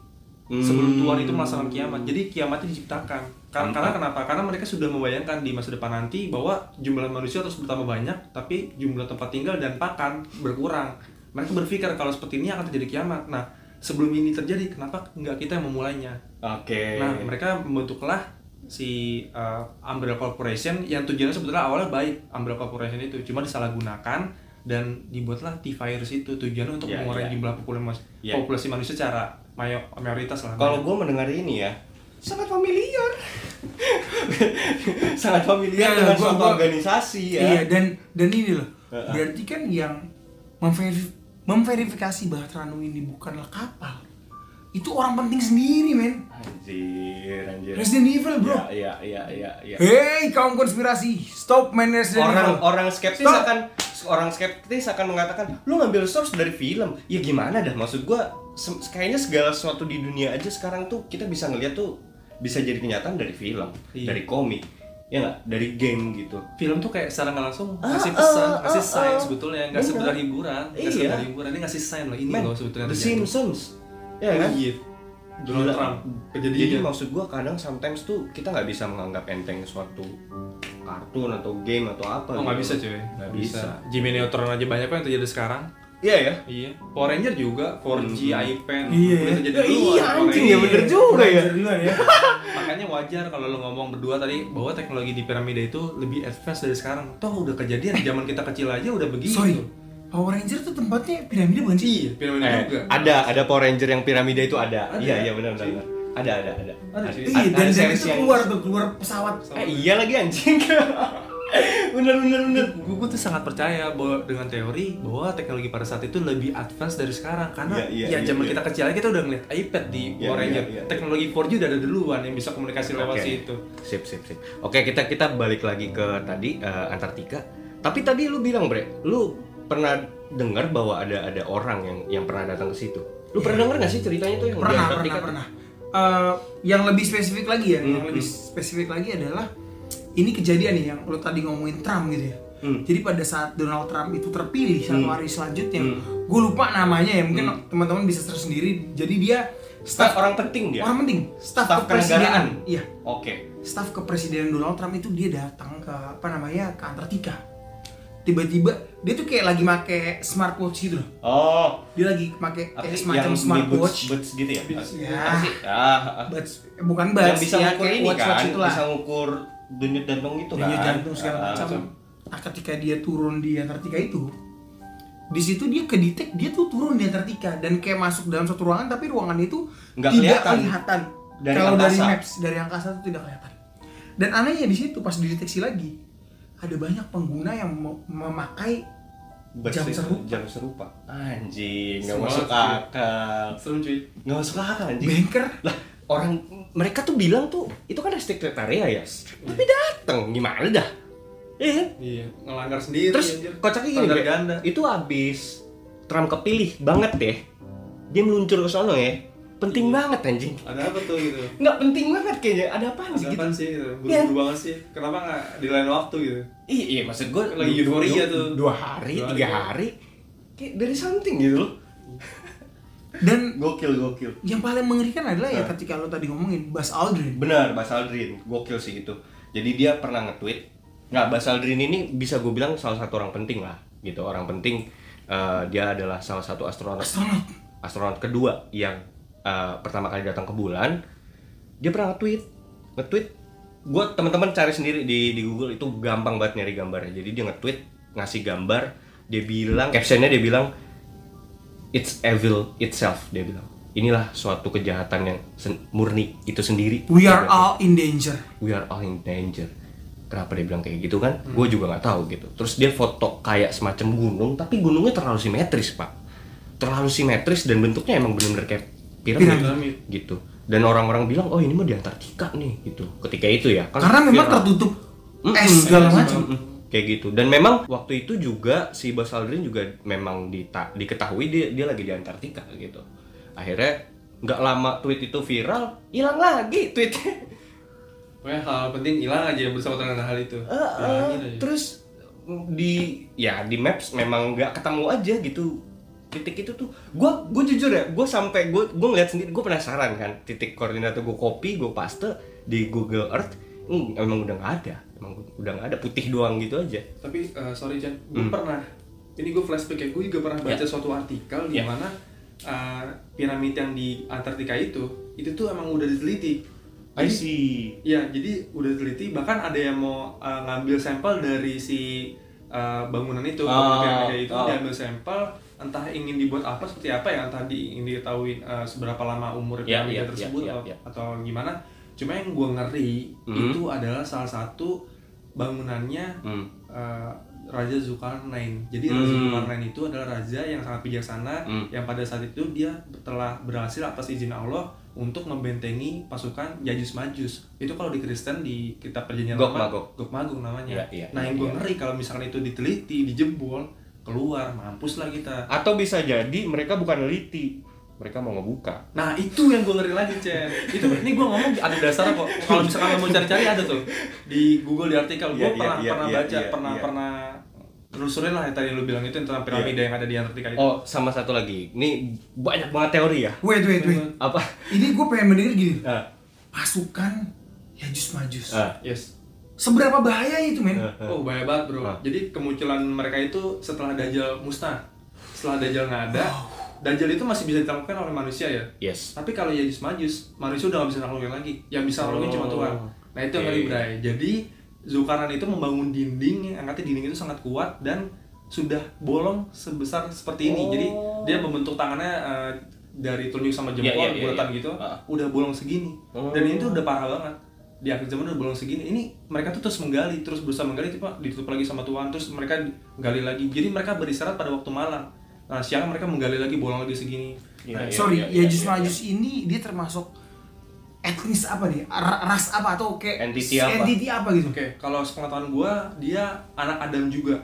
Hmm. Sebelum Tuhan itu melaksanakan kiamat. Jadi kiamatnya diciptakan. Karena kenapa? Karena mereka sudah membayangkan di masa depan nanti bahwa jumlah manusia terus bertambah banyak, tapi jumlah tempat tinggal dan pakan berkurang. Mereka berpikir kalau seperti ini akan terjadi kiamat. Nah, sebelum ini terjadi, kenapa nggak kita yang memulainya? Oke. Nah, mereka membentuklah si uh, Umbrella Corporation yang tujuannya sebetulnya awalnya baik Umbrella Corporation itu cuma disalahgunakan dan dibuatlah T-Virus itu tujuannya untuk Ya, mengurangi ya. jumlah populasi, Ya. populasi manusia secara mayo, mayoritas lah. Kalau gue mendengar ini ya, sangat familiar. sangat familiar Iya, dengan gua- suatu gua- organisasi ya. Iya dan dan ini loh. Heeh. Berarti kan yang memverifikasi Bahtranu ini bukanlah kapal. Itu orang penting sendiri, men. Anjir, anjir. Resident Evil, bro. Iya, iya, iya, iya. Hey, kaum konspirasi, stop main Resident orang Evil. orang skeptis Stop. akan orang skeptis akan mengatakan lu ngambil source dari film ya gimana dah maksud gua se- kayaknya segala sesuatu di dunia aja sekarang tuh kita bisa ngeliat tuh bisa jadi kenyataan dari film Iya. dari komik ya nggak dari game gitu film tuh kayak secara nggak langsung Ah, ngasih pesan, ah, ngasih ah, sign ah. sebetulnya nggak sekedar hiburan, nggak Iya. sekedar hiburan, ini ngasih sign loh ini Men, loh sebetulnya The. Simpsons ya kan Iya. Donald. Trump Jadi kejadian maksud gua kadang sometimes tuh kita nggak bisa menganggap enteng suatu kartun atau game atau apa. Oh nggak bisa gitu. cuy, Nggak bisa. Jimmy Neutron aja banyak kok yang terjadi sekarang. Iya ya. Iya. Power Ranger juga 4G Hmm. iPad. Iya, udah ya. terjadi Ya, duluan, iya, Power anjing, ya bener juga ya. Ya. Makanya wajar kalau lo ngomong berdua tadi bahwa teknologi di piramida itu lebih advance dari sekarang. Toh udah kejadian zaman kita kecil aja udah begitu. Sorry, Power Ranger tuh tempatnya piramida bukan sih? Iya, piramida Eh, juga. ada ada Power Ranger yang piramida itu ada. Ada. Iya iya benar benar. Ada ada ada. Ada, cuy. Iya, dan, ada dan series itu yang- keluar tuh, keluar pesawat. Eh, iya lagi anjing. bener bener bener. gue tuh sangat percaya bahwa dengan teori bahwa teknologi pada saat itu lebih advance dari sekarang karena Iya, iya, ya iya, zaman iya. kita kecil aja kita udah ngeliat iPad di Iya, Power iya, Ranger iya. teknologi 4G udah ada duluan yang bisa komunikasi lewat situ Sip sip sip. Oke kita kita balik lagi ke tadi eh, Antartika. Tapi tadi lu bilang bre, lu pernah dengar bahwa ada ada orang yang yang pernah datang ke situ. Lu pernah dengar nggak sih ceritanya tuh yang di Pernah, Antartika pernah, tuh? pernah. Eh, yang lebih spesifik lagi ya, yang Hmm, lebih spesifik lagi adalah ini kejadian nih yang lo tadi ngomongin Trump gitu ya. Hmm. Jadi pada saat Donald Trump itu terpilih satu Hmm. hari selanjutnya, Hmm. gue lupa namanya ya, mungkin teman-teman bisa search sendiri. Jadi dia Staf staf orang penting dia. orang penting, staf, Staf kepresidenan. Iya, Oke. staf kepresidenan Donald Trump itu dia datang ke apa namanya ke Antartika. Tiba-tiba dia tuh kayak lagi make smartwatch gitu loh. Oh. Dia lagi make kayak sih? semacam Yang smartwatch. Buds, buds gitu ya? Ya. Apa sih? Ah, ah. Buds, eh, bukan yang buds, bisa ya, ngukur ini kan, itulah. bisa ngukur denyut jantung itu kan. denyut jantung segala Ah, macam. ah. Nah, ketika dia turun di Antartika itu, di situ dia kedetek dia tuh turun di Antartika dan kayak masuk dalam satu ruangan tapi ruangan itu Nggak tidak kelihatan. kelihatan. Dari Kalau dari angkasa. maps dari angkasa itu tidak kelihatan. Dan anehnya di situ pas dideteksi lagi ada banyak pengguna yang mem- memakai Buds Jam serupa. Jam serupa. Anjing, nggak masuk akal. serem cuy Nggak masuk akal anjing. banker. lah orang mereka tuh bilang tuh itu kan restricted area ya tapi datang gimana dah? Iya kan? iya ngelanggar sendiri terus anjir. kocaknya gini ganda. Itu abis Trump kepilih banget deh dia meluncur ke sono ya. Penting banget anjing. Ada apa tuh gitu? Nggak penting banget kayaknya ada apaan ada sih gitu sih gitu? Iya. buru-buru banget sih. Kenapa nggak di lain waktu gitu? Iya iya maksud gue Lagi euforia tuh. dua hari Dua tiga hari. hari. Kayak dari something gitu loh Dan gokil gokil yang paling mengerikan adalah ya Nah. ketika lo tadi ngomongin Buzz Aldrin. Benar, Bas Aldrin, gokil sih itu. Jadi dia pernah nge-tweet, nggak Bas Aldrin ini bisa gue bilang salah satu orang penting lah, gitu. Orang penting, eh, dia adalah salah satu astronot, Astronot. astronot kedua yang eh, pertama kali datang ke bulan. Dia pernah nge-tweet, nge-tweet. Gue teman-teman cari sendiri di di Google itu gampang banget nyari gambarnya. Jadi dia nge-tweet, ngasih gambar, dia bilang, captionnya dia bilang, it's evil itself, dia bilang. Inilah suatu kejahatan yang murni itu sendiri. We are all in danger. we are all in danger. Kenapa dia bilang kayak gitu kan? Gue juga nggak tahu gitu. Terus dia foto kayak semacam gunung, tapi gunungnya terlalu simetris pak, terlalu simetris dan bentuknya emang bener-bener kayak piramid, Piramid. gitu. Dan orang-orang bilang, oh ini mah di Antartika nih gitu. Ketika itu ya, kan Karena memang tertutup es segala macam. Kayak gitu. Dan memang waktu itu juga si Buzz Aldrin juga memang dita- diketahui dia dia lagi di Antartika gitu. Akhirnya nggak lama tweet itu viral, hilang lagi tweetnya. Pokoknya hal penting hilang aja bersama dengan hal itu eh, Hilangin aja. terus di ya di maps memang nggak ketemu aja gitu titik itu tuh gue gue jujur ya gue sampai gue gue ngeliat sendiri gue penasaran kan titik koordinat gue copy gue paste di Google Earth hmm, emang udah nggak ada emang udah nggak ada putih doang gitu aja Tapi eh, sorry Chan, gue Hmm. pernah ini gue flashback ya, gue juga pernah baca Ya. suatu artikel di Ya. mana eh, piramid yang di Antartika itu itu tuh emang udah diteliti. I see Iya, jadi udah diteliti bahkan ada yang mau uh, ngambil sampel dari si uh, bangunan itu, Oh, bangunan piramida itu oh. diambil sampel entah ingin dibuat apa seperti apa ya, entah di, ingin diketahui uh, seberapa lama umur Ya, piramida ya, tersebut ya, atau, ya, ya. atau gimana. Cuma yang gue ngeri Hmm. itu adalah salah satu bangunannya hmm. uh, Raja Zulkarnain. Jadi Hmm. Raja Zulkarnain itu adalah raja yang sangat bijaksana Hmm. yang pada saat itu dia telah berhasil atas izin Allah untuk membentengi pasukan Yajus Majus. Itu kalau di Kristen di kitab perjanjian Gog Lama, Magog. Gog Magog namanya. Iya, iya, nah, yang gue iya. ngeri kalau misalkan itu diteliti, dijebol, keluar, mampus lah kita. atau bisa jadi mereka bukan neliti mereka mau ngebuka Nah, itu yang gue ngeri lagi, Chen. Itu ini gue ngomong ada dasarnya kok. Kalau misalkan lo mau cari-cari ada tuh di Google di artikel. Gue Iya, iya, pernah iya, pernah iya, baca, iya, pernah iya. pernah telusurin lah yang tadi lu bilang itu tentang piramida yang ada di Antartika itu. oh sama satu lagi ini banyak banget teori ya Wait, wait, wait. apa Ini gue pengen mendengar gini. Ah, Pasukan Yajus Majus. ah, Yes. Seberapa bahaya itu, men? ah, ah. Oh, bahaya banget, Bro. Ah. Jadi kemunculan mereka itu setelah Dajjal musnah. setelah Dajjal nggak ada, Dajjal itu masih bisa ditaklukkan oleh manusia ya. Yes. Tapi kalau Yajus Majus, manusia udah nggak bisa naklukin lagi. Yang bisa naklukin cuma Oh, Tuhan. Nah itu yang oke. ngeri Bray. Jadi Zulkarnain itu membangun dinding yang katanya dinding itu sangat kuat dan sudah bolong sebesar seperti ini. Oh. Jadi dia membentuk tangannya eh, dari telunjuk sama Iya, jempol iya, iya, bulatan iya. gitu, Ah. udah bolong segini. Oh. Dan itu udah parah banget. Di akhir zaman udah bolong segini. Ini mereka tuh terus menggali, terus berusaha menggali, tiba ditutup lagi sama Tuhan, terus mereka gali lagi. Jadi mereka beristirahat pada waktu malam. Nah siang mereka menggali lagi, bolong lagi segini. Iya, iya, Sorry, iya, Yajus iya, Majus ini dia termasuk etnis apa nih? Ra- Ras apa atau kayak Entity apa? entity apa gitu? Oke, kalau sepengetahuan gua dia anak Adam juga.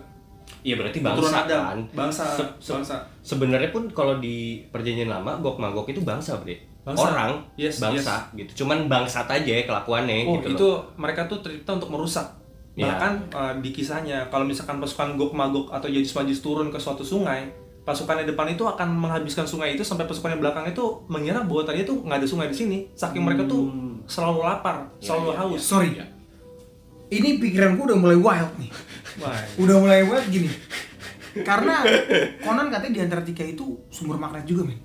Iya berarti bangsa Adam. kan. Bangsa, Se- se- bangsa. Sebenarnya pun kalau di perjanjian lama Gog Magog itu bangsa, Bre. Bangsa. Orang Yes, bangsa gitu. Cuman bangsat aja ya kelakuannya Oh, gitu itu loh. mereka tuh tercipta untuk merusak. Iya. Bahkan eh, di kisahnya kalau misalkan pasukan Gog Magog atau Yajus Majus turun ke suatu sungai, pasukan yang depan itu akan menghabiskan sungai itu sampai pasukan yang belakang itu mengira bahwa tadi itu nggak ada sungai di sini. Saking mereka tuh selalu lapar, selalu iya, haus. Sorry. Ini pikiranku udah mulai wild nih. Wah, Udah mulai wild gini. Karena konon katanya di Antartika itu sumber magnet juga, men.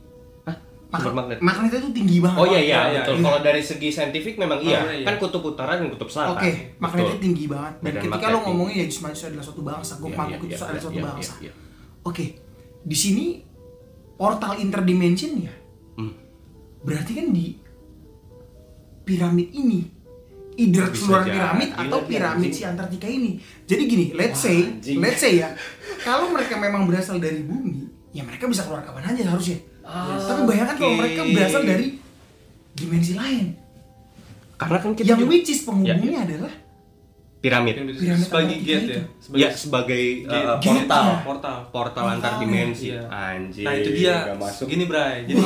Hah? Sumber magnet? Magnetnya tuh tinggi banget. Oh iya iya, Iya, iya, betul. iya. Kalau dari segi saintifik memang iya. iya, iya. Kan kutub utara dan kutub selatan. Oke, magnetnya Betul. tinggi banget. Dan Medan ketika magnet lo ngomongin Yajus Majus adalah suatu bangsa, Iya, Magog iya, itu adalah iya, suatu iya, bangsa. iya, iya. Di sini portal interdimension ya. Hmm. Berarti kan di piramid ini either Bisa keluar piramid atau lagi, piramid si Antartika ini. Jadi gini, let's Wah, say, anjing. let's say ya, kalau mereka memang berasal dari bumi, ya mereka bisa keluar kapan aja harusnya. Ah, Tapi bayangkan kalau oke. mereka berasal dari dimensi lain, Karena kan kita yang juga- which is penghubungnya Ya, adalah piramid. Piramid sebagai gate ya. Sebagai Ya sebagai Gate. uh, Gate, portal. ya. portal. Portal antar Portal, dimensi. Iya. Anjir. Nah itu dia masuk. gini Bray. Jadi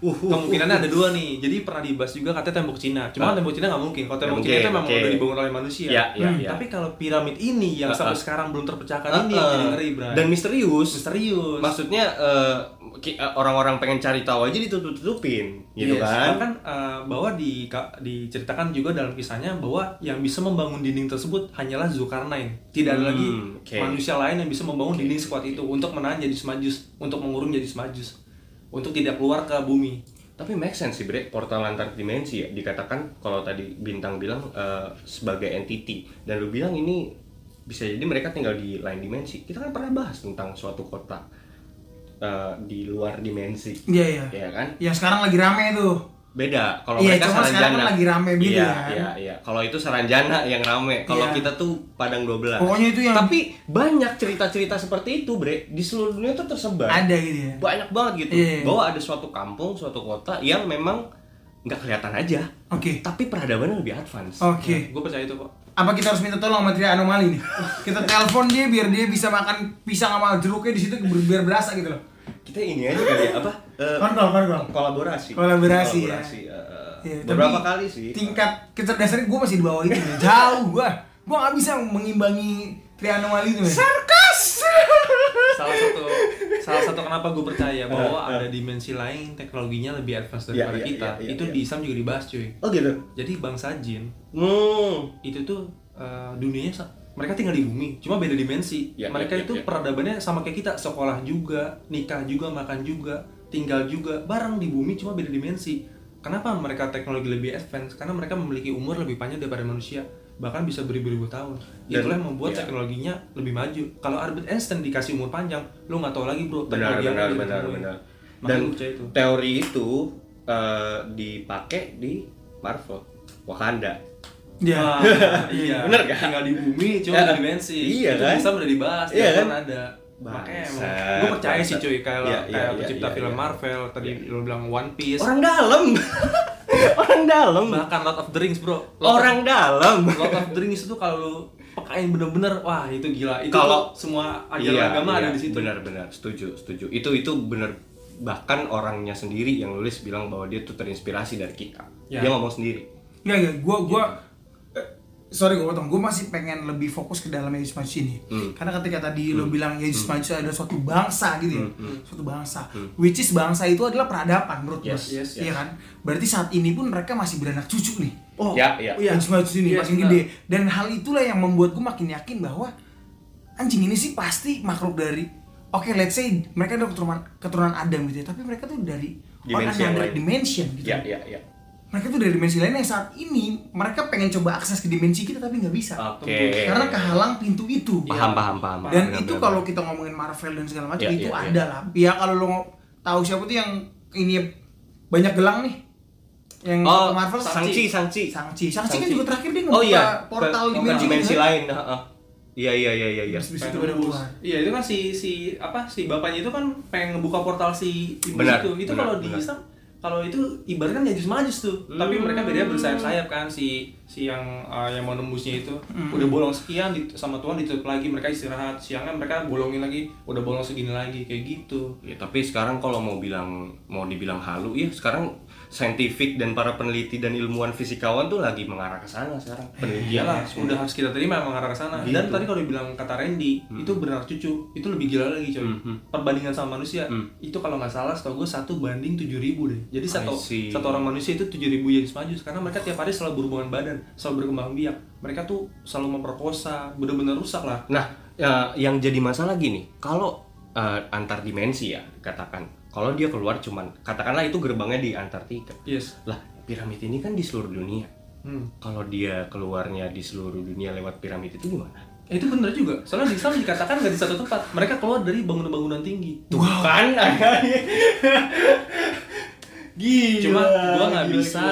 kemungkinannya ada dua nih. Jadi pernah dibahas juga katanya tembok Cina. Cuma Ah. tembok Cina nggak mungkin. Kalau tembok Cina itu memang oke. udah dibangun oleh manusia. Ya, ya, Hmm. ya. Tapi kalau piramid ini yang Ah, sampai ah. sekarang belum terpecahkan Uh, ini yang uh. jadi ngeri Bray. Dan misterius. misterius. Maksudnya eh, orang-orang pengen cari tahu aja ditutup-tutupin, gitu Yes. kan? Bahkan eh, bahwa di ka- diceritakan juga dalam kisahnya bahwa yang bisa membangun dinding tersebut hanyalah Zulkarnain. Tidak ada Hmm, lagi oke. manusia lain yang bisa membangun dinding sekuat itu untuk menahan jadi semajus, untuk mengurung jadi semajus, untuk tidak keluar ke bumi. Tapi make sense sih, Bre. Portal antar dimensi ya dikatakan kalau tadi Bintang bilang eh, sebagai entity dan lu bilang ini bisa jadi mereka tinggal di lain dimensi. Kita kan pernah bahas tentang suatu kota eh, di luar dimensi. Iya iya. Ya kan? Yang sekarang lagi rame tuh. Beda. Kalau Iya, mereka cuma sekarang Saranjana. kan lagi rame gitu iya, kan. Iya, iya. Kalau itu Saranjana yang rame. Kalau Iya. kita tuh Padang 12. Pokoknya itu yang Tapi banyak cerita-cerita seperti itu, Bre. Di seluruh dunia tuh tersebar. ada gitu ya. Banyak banget gitu. Iya. Bahwa ada suatu kampung, suatu kota yang memang nggak kelihatan aja. Oke. Tapi peradabannya lebih advance. Oke. Gue percaya itu kok. Apa kita harus minta tolong sama Tria Anomali nih? Kita telepon dia biar dia bisa makan pisang sama jeruknya di situ biar berasa gitu loh. Kita ini aja kali ya, apa? Eh, Kontrol, kontrol. kolaborasi. Kolaborasi, ya. Kolaborasi, eh, Iya, beberapa tapi kali sih. Tingkat kecerdasannya gue masih di bawah itu. men. Jauh gue. Gue gak bisa mengimbangi Tria Anomali itu. men. salah satu salah satu kenapa gue percaya bahwa ada dimensi lain teknologinya lebih advance Iya, daripada iya, kita. iya, iya, itu iya. di Islam juga dibahas cuy. Oh gitu. Jadi bangsa jin Hmm. itu tuh eh, dunianya mereka tinggal di bumi, cuma beda dimensi. Ya, mereka ya, ya, itu ya. peradabannya sama kayak kita, sekolah juga, nikah juga, makan juga, tinggal juga, bareng di bumi cuma beda dimensi. Kenapa mereka teknologi lebih advance? Karena mereka memiliki umur lebih panjang daripada manusia, bahkan bisa beribu-ribu tahun. Dan- Itulah yang membuat ya. teknologinya lebih maju. Kalau Albert Einstein dikasih umur panjang, lu nggak tahu lagi bro. Benar, benar, yang benar, benar. Dan itu. teori itu eh, dipakai di Marvel, Wakanda. Ya. Ah, iya. Bener kan? Tinggal di bumi, cuma Ya. dimensi. Iya itu kan? bisa udah dibahas, Iya iya kan? ada. Makanya emang, gue percaya sih cuy kayak Iya, kayak iya, iya, pencipta iya, film iya. Marvel tadi lo bilang One Piece, Orang dalam. Orang dalam. bahkan Lord of the Rings bro. Lord Orang dalam. of, Lord of the Rings itu kalau lu pekain bener-bener, wah itu gila. Itu Kalau- semua ajaran agama ada di situ. Iya, Benar-benar, setuju, setuju. Itu itu benar bahkan orangnya sendiri yang nulis bilang bahwa dia tuh terinspirasi dari kita. Ya. Dia ngomong sendiri. Enggak, enggak. Gue, gue, sorry gue potong. Gue masih pengen lebih fokus ke dalam Yesus Majus ini. Hmm. Karena ketika tadi lo bilang Yesus Majus adalah suatu bangsa gitu ya, suatu bangsa. Which is bangsa itu adalah peradaban menurut gue. Yes, yes, Iya yes. kan? Berarti saat ini pun mereka masih beranak cucu nih. Oh, Ya, ya. iya. Yesus Majus ini Iya, makin benar. gede. Dan hal itulah yang membuat gue makin yakin bahwa anjing ini sih pasti makhluk dari oke let's say mereka ada keturunan keturunan Adam gitu ya tapi mereka tuh dari Dimensi yang lain. dimension gitu Iya, iya, iya. Mereka tuh dari dimensi lain yang saat ini mereka pengen coba akses ke dimensi kita tapi nggak bisa Oke. karena kehalang pintu itu Paham, paham, paham. dan Benar, itu kalau kita ngomongin Marvel dan segala macam Iya, itu iya, iya. ada lah ya kalau lo tahu siapa tuh yang ini banyak gelang nih yang Oh, Marvel Sangchi, Sangchi. Sangchi Sangchi kan juga terakhir dia Oh ngebuka iya, portal ke- ke dimensi, dimensi kan. lain. heeh. Iya, iya, iya, iya, iya. Terus bis itu nembus. keluar. Iya itu kan si si apa si bapaknya itu kan pengen ngebuka portal si ibu Benar, itu. Itu benar, kalau di. Islam kalau itu ibaratkan Yajus Majus tuh. Tapi Hmm. mereka beda bersayap-sayap kan si si yang uh, yang mau nembusnya itu udah bolong sekian di, sama Tuhan ditutup lagi mereka istirahat siangnya mereka bolongin lagi udah bolong segini lagi kayak gitu. Ya, tapi sekarang kalau mau bilang mau dibilang halu, ya sekarang saintifik dan para peneliti dan ilmuwan fisikawan tuh lagi mengarah ke sana sekarang. Penelitian Iyalah, udah harus kita terima mengarah ke sana. Dan Gitu. tadi kalau dibilang kata Randy, itu benar cucu, itu lebih gila lagi coy. Mhm. Perbandingan sama manusia, Hmm. itu kalau nggak salah setahu gue satu banding tujuh ribu deh. Jadi satu satu orang manusia itu tujuh ribu Yesus majus karena mereka tiap hari selalu berhubungan badan, selalu berkembang biak. Mereka tuh selalu memperkosa, bener-bener rusak lah. Nah, ya, yang jadi masalah gini, kalau eh, antar dimensi ya katakan, kalau dia keluar cuman katakanlah itu gerbangnya di Antartika. Yes. Lah, piramid ini kan di seluruh dunia. Hmm. Kalau dia keluarnya di seluruh dunia lewat piramid itu gimana? Eh, itu bener juga. Soalnya di Islam dikatakan nggak di satu tempat. Mereka keluar dari bangunan-bangunan tinggi. Tuh kan Gila. Cuma gua nggak bisa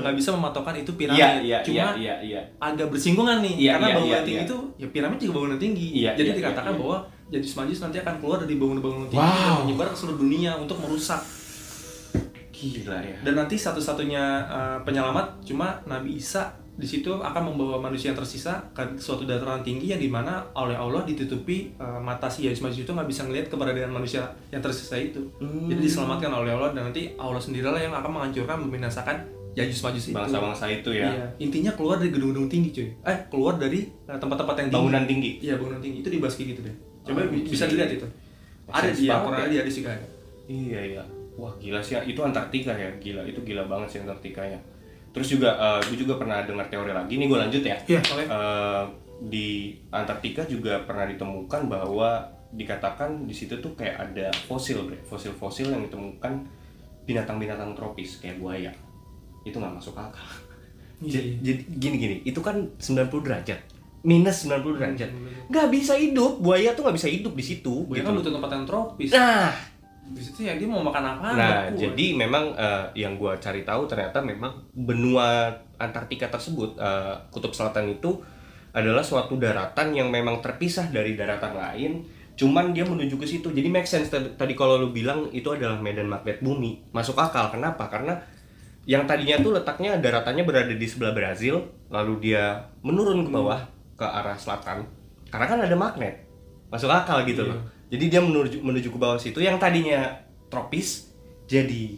nggak bisa mematokan itu piramid. Iya, iya, Cuma iya, iya, iya. agak bersinggungan nih Iya, karena iya, bangunan iya, tinggi iya. itu ya piramid juga bangunan tinggi Iya, jadi iya, dikatakan iya, iya. bahwa Yajus Majus nanti akan keluar dari bangunan-bangunan tinggi Wow. dan menyebar ke seluruh dunia untuk merusak Gila ya. dan nanti satu-satunya uh, penyelamat cuma Nabi Isa di situ akan membawa manusia yang tersisa ke suatu dataran tinggi yang di mana oleh Allah ditutupi uh, mata si Yajus Majus itu nggak bisa ngelihat keberadaan manusia yang tersisa itu Hmm. jadi diselamatkan oleh Allah dan nanti Allah sendirilah yang akan menghancurkan membinasakan Yajus Majus itu Bangsa-bangsa itu ya. Iya. Intinya keluar dari gedung-gedung tinggi, cuy. Eh, keluar dari uh, tempat-tempat yang tinggi. Bangunan tinggi. Iya, bangunan tinggi. Itu dibahas gitu deh. Coba Oh, bisa dilihat itu. Ada Sense di banget Al-Quran ya. ada di sih kan. Iya iya. Wah gila sih itu Antartika ya gila itu gila banget sih Antartika ya. Terus juga eh, gue juga pernah dengar teori lagi nih gue lanjut ya. Iya. Oke. Eh, di Antartika juga pernah ditemukan bahwa dikatakan di situ tuh kayak ada fosil bre fosil-fosil yang ditemukan binatang-binatang tropis kayak buaya itu nggak masuk akal. Iya, Jadi, iya. jadi gini gini itu kan 90 derajat minus 90 derajat Hmm, nggak bisa hidup buaya tuh nggak bisa hidup di situ Gue gitu. kan butuh tempat yang tropis. Nah Di situ ya dia mau makan apa? Nah, jadi memang eh, yang gua cari tahu ternyata memang benua Antartika tersebut eh, kutub selatan itu adalah suatu daratan yang memang terpisah dari daratan lain. Cuman dia menuju ke situ. Jadi make sense tadi, kalau lu bilang itu adalah medan magnet bumi. Masuk akal. Kenapa? Karena yang tadinya tuh letaknya daratannya berada di sebelah Brazil, lalu dia menurun ke bawah ke arah selatan. Karena kan ada magnet. Masuk akal gitu Iya. loh. Jadi dia menuju menuju ke bawah situ yang tadinya tropis jadi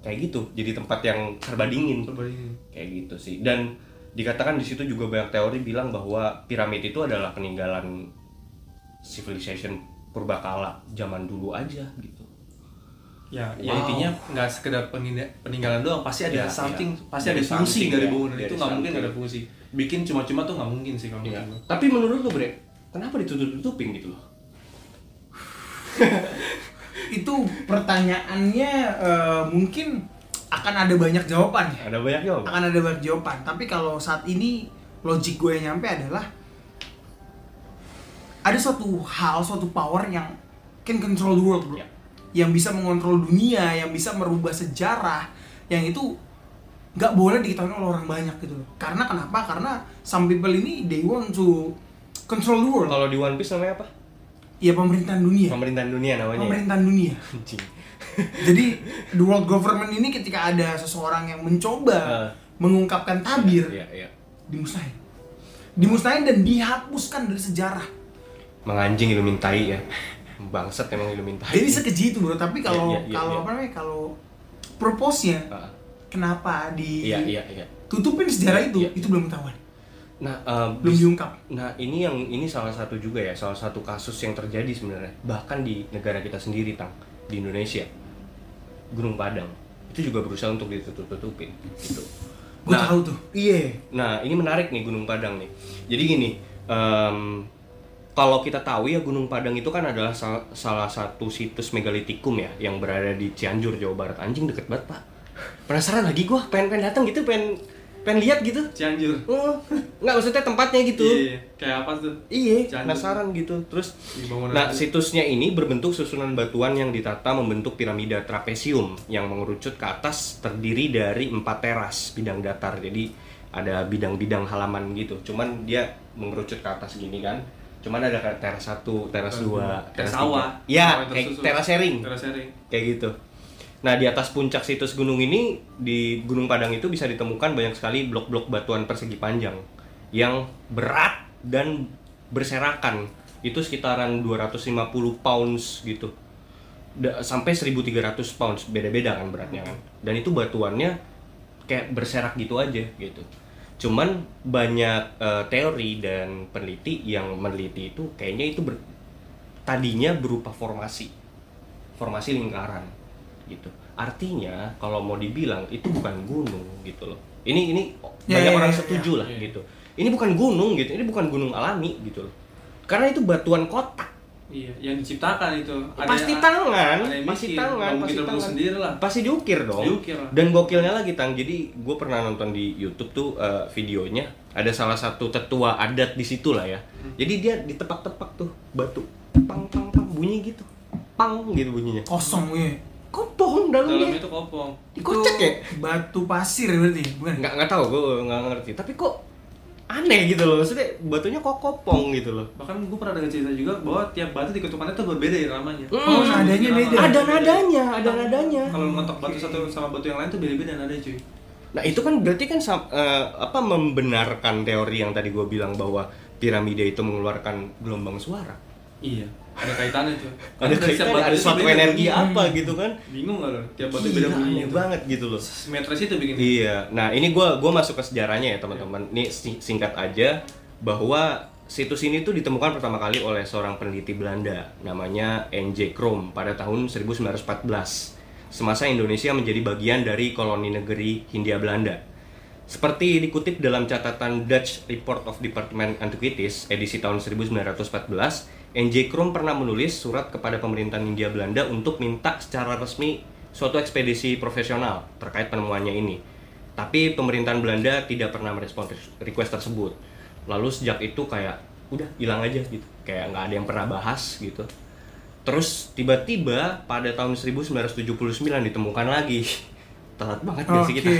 kayak gitu. Jadi tempat yang serba dingin Perbandingan. kayak gitu sih. Dan dikatakan di situ juga banyak teori bilang bahwa piramid itu adalah peninggalan civilization purbakala zaman dulu aja gitu. Ya, ya Wow. intinya nggak sekedar peninggalan doang, pasti ada Ya, something, ya. pasti Dari ada fungsi dari ya, bangunan itu nggak mungkin nggak ada fungsi. Bikin cuma-cuma tuh nggak mungkin sih kalau Iya. menurut gua. Tapi menurut lu bre, kenapa ditutup-tutupin gitu loh? itu pertanyaannya eh, mungkin akan ada banyak jawaban ya Ada banyak jawaban. akan ada banyak jawaban tapi kalau saat ini logik gue yang nyampe adalah ada suatu hal suatu power yang can control the world bro Ya. yang bisa mengontrol dunia yang bisa merubah sejarah yang itu nggak boleh diketahui oleh orang banyak gitu loh karena kenapa karena some people ini they want to control the world Kalau di One Piece namanya apa? ya pemerintahan dunia Pemerintahan dunia namanya. ya? pemerintahan dunia jadi the world government ini ketika ada seseorang yang mencoba Ah. mengungkapkan tabir Iya, iya. dimusnahin dimusnahin dan dihapuskan dari sejarah Menganjing Illuminati ya. Bangsat emang Illuminati. jadi sekeji itu bro tapi kalau Iya, iya, iya, kalau iya. apa namanya kalau purpose-nya Ah, kenapa Iya, iya, iya. ditutupin sejarah itu Iya. itu belum ketahuan Nah, eh, belum diungkap Nah ini yang ini salah satu juga ya salah satu kasus yang terjadi sebenarnya bahkan di negara kita sendiri tang di Indonesia Gunung Padang itu juga berusaha untuk ditutup-tutupin gitu. gue tahu tuh Iya. Nah ini menarik nih Gunung Padang nih. Jadi gini em, kalau kita tahu ya Gunung Padang itu kan adalah sal- salah satu situs megalitikum ya yang berada di Cianjur Jawa Barat anjing deket banget pak penasaran lagi gua pengen pengen datang gitu pengen pengen lihat gitu Cianjur. Oh, nggak maksudnya tempatnya gitu Iya, kayak apa tuh? Iya, Cianjur. penasaran gitu. Terus, nah itu. situsnya ini berbentuk susunan batuan yang ditata membentuk piramida trapesium yang mengerucut ke atas terdiri dari empat teras bidang datar. Jadi ada bidang-bidang halaman gitu. Cuman dia mengerucut ke atas gini kan. Cuman ada teras satu, teras dua, teras sawah. Ya, kayak teras sharing Teras sharing. kayak gitu. Nah di atas puncak situs gunung ini di Gunung Padang itu bisa ditemukan banyak sekali blok-blok batuan persegi panjang yang berat dan berserakan. Itu sekitaran 250 pounds gitu. Da- sampai 1300 pounds. Beda-beda kan beratnya kan. Dan itu batuannya kayak berserak gitu aja gitu. Cuman banyak eh, teori dan peneliti yang meneliti itu kayaknya itu ber- tadinya berupa formasi. Formasi lingkaran gitu. Artinya kalau mau dibilang itu bukan gunung gitu loh. Ini ini Ya, banyak ya, orang ya, setuju ya, lah ya. gitu. Ini bukan gunung gitu ini bukan gunung alami gitu loh. Karena itu batuan kotak. Iya, yang diciptakan itu. pasti yang- tangan ada yang pasti tangan pasti tangan. sendiri lah. pasti diukir dong. Diukir lah. dan gokilnya lagi tang. Jadi gue pernah nonton di YouTube tuh eh, videonya. Ada salah satu tetua adat di situ lah ya. Hmm. jadi dia ditepak-tepak tuh batu. Pang pang pang bunyi gitu. Pang gitu bunyinya. Kosong gue. Kopong Dalamnya dalamnya itu kopong. Dikocek ya Batu pasir berarti, bukan? nggak nggak tahu gue nggak ngerti tapi kok aneh gitu loh maksudnya batunya kok kopong gitu loh Bahkan gue pernah dengar cerita juga bahwa tiap batu di ketukannya itu berbeda ya namanya. Oh, nadanya beda. ada nadanya ada nadanya Kalau ngetok batu satu sama batu yang lain tuh beda-beda nadanya cuy. Nah itu kan berarti kan eh, apa membenarkan teori yang tadi gue bilang bahwa piramida itu mengeluarkan gelombang suara. Iya, ada kaitannya tuh. Ada kaitannya, ada itu suatu energi bunyinya. apa gitu kan? Bingung gak lo? Tiap batu Iya, beda bunyinya banget gitu loh. Simetris itu bikin. Iya, nah ini gue gua masuk ke sejarahnya ya teman-teman. Ini si- singkat aja bahwa situs ini tuh ditemukan pertama kali oleh seorang peneliti Belanda namanya N.J. Krom pada tahun 1914 semasa Indonesia menjadi bagian dari koloni negeri Hindia Belanda. Seperti dikutip dalam catatan Dutch Report of Department Antiquities edisi tahun 1914, N.J. Krom pernah menulis surat kepada pemerintahan Hindia Belanda untuk minta secara resmi suatu ekspedisi profesional terkait penemuannya ini. Tapi pemerintahan Belanda tidak pernah merespon request tersebut. Lalu sejak itu kayak udah hilang aja gitu, kayak nggak ada yang pernah bahas gitu. Terus tiba-tiba pada tahun 1979 ditemukan lagi. Telat banget gak sih kita?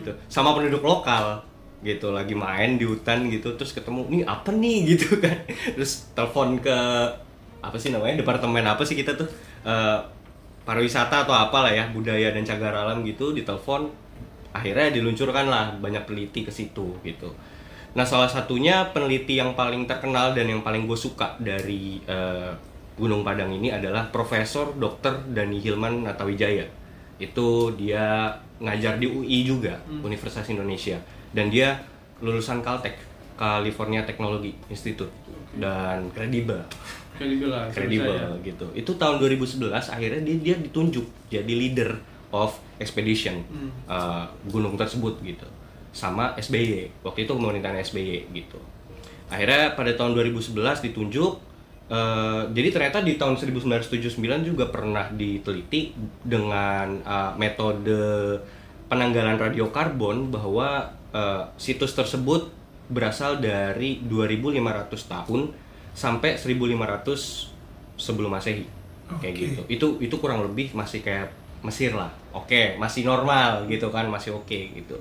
Gitu. Sama penduduk lokal gitu lagi main di hutan gitu terus ketemu nih apa nih? gitu kan. Terus telepon ke apa sih namanya departemen apa sih kita tuh Eh, pariwisata atau apalah ya budaya dan cagar alam gitu ditelepon akhirnya diluncurkan lah banyak peneliti ke situ gitu. Nah salah satunya peneliti yang paling terkenal dan yang paling gue suka dari eh, Gunung Padang ini adalah Profesor Dr. Dani Hilman Natawijaya. Itu dia ngajar di UI juga Universitas Indonesia dan dia lulusan Caltech California Technology Institute dan kredibel dibilang. kredibel gitu. Itu tahun 2011 akhirnya dia dia ditunjuk jadi leader of expedition uh, gunung tersebut gitu. Sama SBY. Waktu itu pemerintahan SBY gitu. Akhirnya pada tahun 2011 ditunjuk uh, jadi ternyata di tahun 1979 juga pernah diteliti dengan uh, metode penanggalan radiokarbon bahwa uh, situs tersebut berasal dari 2500 tahun sampai 1500 sebelum Masehi. Kayak Oke. gitu. Itu itu kurang lebih masih kayak Mesir lah. Oke, masih normal gitu kan, masih oke gitu.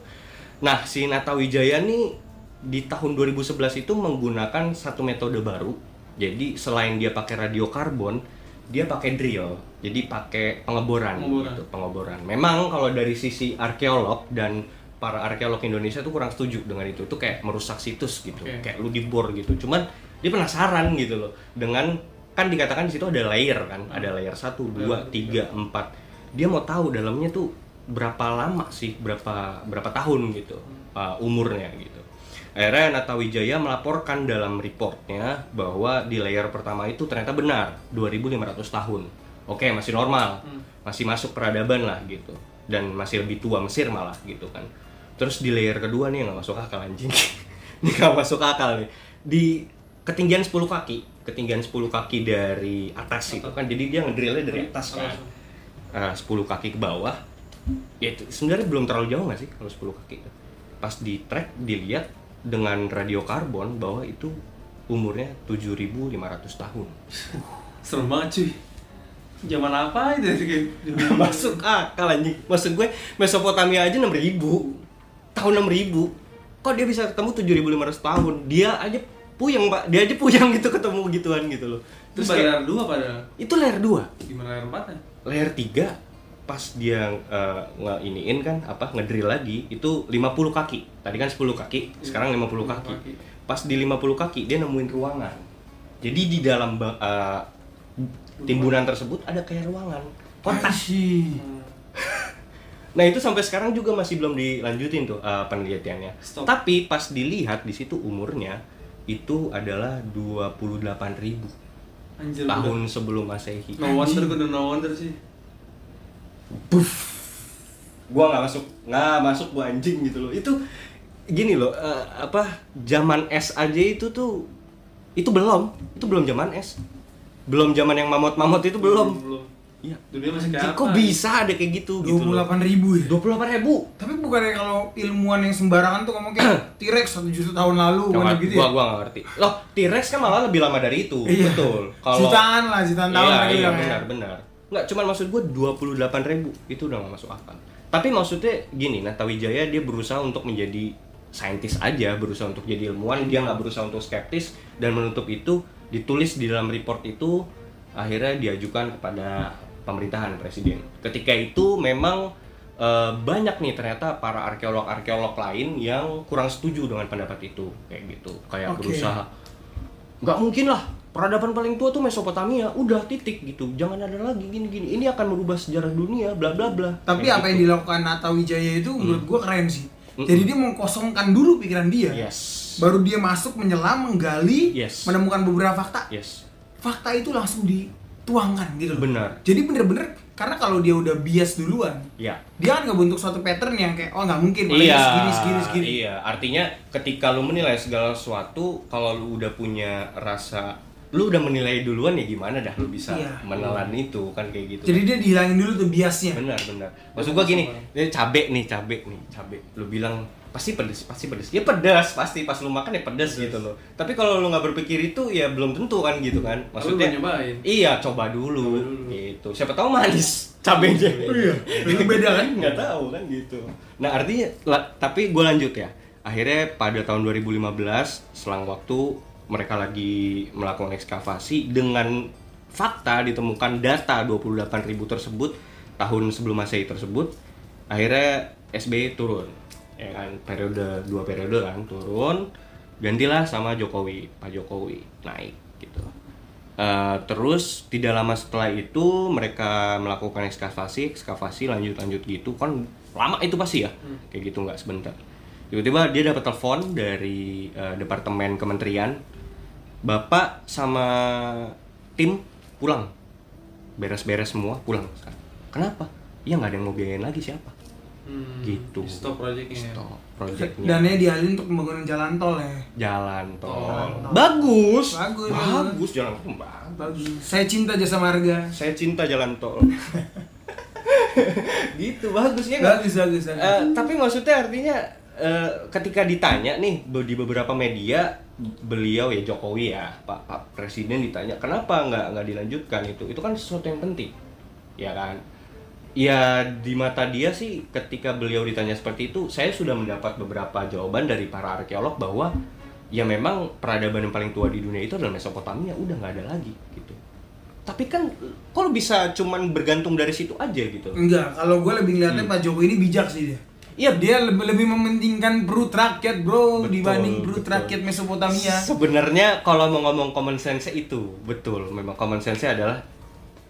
Nah, si Natawijaya nih di tahun 2011 itu menggunakan satu metode baru. Jadi selain dia pakai radiokarbon, dia pakai drill. Jadi pakai pengeboran, Pengeboran. gitu, pengeboran. Memang kalau dari sisi arkeolog dan para arkeolog Indonesia tuh kurang setuju dengan itu. Itu kayak merusak situs gitu. Oke. Kayak lu dibor gitu. Cuman dia penasaran gitu loh dengan kan dikatakan di situ ada layer kan, ada layer 1, 2, 3, 4. Dia mau tahu dalamnya tuh berapa lama sih, berapa berapa tahun gitu uh, umurnya gitu. Akhirnya Natawijaya melaporkan dalam reportnya bahwa di layer pertama itu ternyata benar 2500 tahun. Oke, masih normal. Masih masuk peradaban lah gitu. Dan masih lebih tua Mesir malah gitu kan. Terus di layer kedua nih nggak masuk akal anjing. ini nggak masuk akal nih. Di ketinggian 10 kaki ketinggian 10 kaki dari atas itu kan jadi dia ngedrillnya dari atas kan Eh, 10 kaki ke bawah ya itu sebenarnya belum terlalu jauh nggak sih kalau 10 kaki itu pas di track dilihat dengan radiokarbon bahwa itu umurnya 7.500 tahun. Serem banget cuy. Zaman apa itu? Nggak masuk akal anjing. Maksud gue Mesopotamia aja 6000 tahun 6000 kok dia bisa ketemu 7500 tahun? Dia aja puyeng pak. Dia aja puyeng gitu ketemu gituan gitu loh. Terus terus kayak layer dua pada itu layer 2 gimana layer empatnya? layer 3 pas dia eh, nge iniin kan apa ngedrill lagi itu 50 kaki tadi kan 10 kaki sekarang 50 kaki kaki. pas di 50 kaki dia nemuin ruangan jadi di dalam eh, timbunan tersebut ada kayak ruangan kotak Sih. Nah itu sampai sekarang juga masih belum dilanjutin tuh uh, penelitiannya. Stop. Tapi pas dilihat di situ umurnya itu adalah 28.000 Anjir. tahun sebelum masehi. No wonder udah no wonder sih. Gua nggak masuk, nggak masuk gua anjing gitu loh. Itu gini loh, uh, apa zaman es aja itu tuh itu belum, itu belum zaman es, belum zaman yang mamot-mamot itu belum. Belum. Iya. Dunia masih kayak? Kok bisa ada kayak gitu? gitu loh. 28 ribu ya? 28 ribu. Tapi bukannya kalau ilmuwan yang sembarangan tuh ngomong kayak T-Rex satu juta tahun lalu, bukan gitu ya? gua gua nggak ngerti. Loh, T-Rex kan malah lebih lama dari itu. Iya. Betul. Jutaan lah, jutaan tahun Iya, mereka iya, bilang ya. benar, benar. Nggak, cuman maksud gua 28 ribu itu udah nggak masuk akal. Tapi maksudnya gini, Natawijaya dia berusaha untuk menjadi saintis aja, berusaha untuk jadi ilmuwan, dia nggak berusaha untuk skeptis dan menutup itu ditulis di dalam report itu akhirnya diajukan kepada pemerintahan presiden. Ketika itu memang eh, banyak nih ternyata para arkeolog-arkeolog lain yang kurang setuju dengan pendapat itu kayak gitu kayak Oke. berusaha nggak mungkin lah peradaban paling tua tuh Mesopotamia udah titik gitu jangan ada lagi gini gini ini akan merubah sejarah dunia bla bla bla Tapi Kayak apa yang gitu. dilakukan Nata Wijaya itu menurut gua keren sih. Jadi dia mengkosongkan dulu pikiran dia. yes Baru dia masuk menyelam, menggali, Yes. menemukan beberapa fakta. yes Fakta itu langsung dituangkan gitu loh. benar Jadi bener-bener karena kalau dia udah bias duluan, ya dia kan ngebentuk suatu pattern yang kayak oh nggak mungkin iya segini segini segini. iya artinya ketika lu menilai segala sesuatu kalau lu udah punya rasa lu udah menilai duluan ya gimana dah lu bisa Iya. menelan itu kan kayak gitu. Jadi dia dihilangin dulu tuh biasnya. benar benar. Maksud gua gini ini cabe nih cabe nih cabe. Lu bilang pasti pedes pasti pedes. Ya pedas pasti. Pas lu makan ya pedes gitu loh. Tapi kalau lu nggak berpikir itu ya belum tentu kan gitu kan. Maksudnya belum nyobain. iya coba dulu, Coba dulu. gitu. Siapa tahu manis cabenya. Oh iya, itu beda kan? nggak tahu kan gitu. Nah artinya la- tapi gue lanjut ya. Akhirnya pada tahun 2015 selang waktu mereka lagi melakukan ekskavasi dengan fakta ditemukan data 28.000 tersebut tahun sebelum masehi tersebut akhirnya SBY turun. Ya kan periode dua periode kan turun gantilah sama Jokowi Pak Jokowi naik gitu. Eh, terus tidak lama setelah itu mereka melakukan ekskavasi, ekskavasi lanjut lanjut gitu. Kan lama itu pasti ya kayak gitu nggak sebentar. Tiba-tiba dia dapat telepon dari eh, departemen kementerian, bapak sama tim pulang, beres-beres semua pulang. Kenapa? Ya nggak ada yang mau biayain lagi siapa? Hmm, Gitu. Stop projectnya. Stop projectnya. Dananya dialihin untuk pembangunan jalan tol ya. Jalan tol. Jalan tol. Bagus. Bagus, Bagus jalan tol. bagus. Bagus. Saya cinta jasa marga. saya cinta jalan tol gitu bagus ya nggak? Bagus, bagus, bagus. Eh, tapi maksudnya artinya eh, ketika ditanya nih di beberapa media beliau ya Jokowi ya Pak, Pak Presiden ditanya kenapa nggak nggak dilanjutkan itu? Itu kan sesuatu yang penting ya kan? Ya di mata dia sih ketika beliau ditanya seperti itu saya sudah mendapat beberapa jawaban dari para arkeolog bahwa ya memang peradaban yang paling tua di dunia itu adalah Mesopotamia udah nggak ada lagi gitu. Tapi kan kalau bisa cuman bergantung dari situ aja gitu? Enggak, kalau gue lebih ngeliatnya Pak Jokowi ini bijak sih dia. Iya, Dia lebih lebih mementingkan perut rakyat, bro, Betul, dibanding perut betul. rakyat Mesopotamia. Sebenarnya kalau mau ngomong common sense itu betul, memang common sense adalah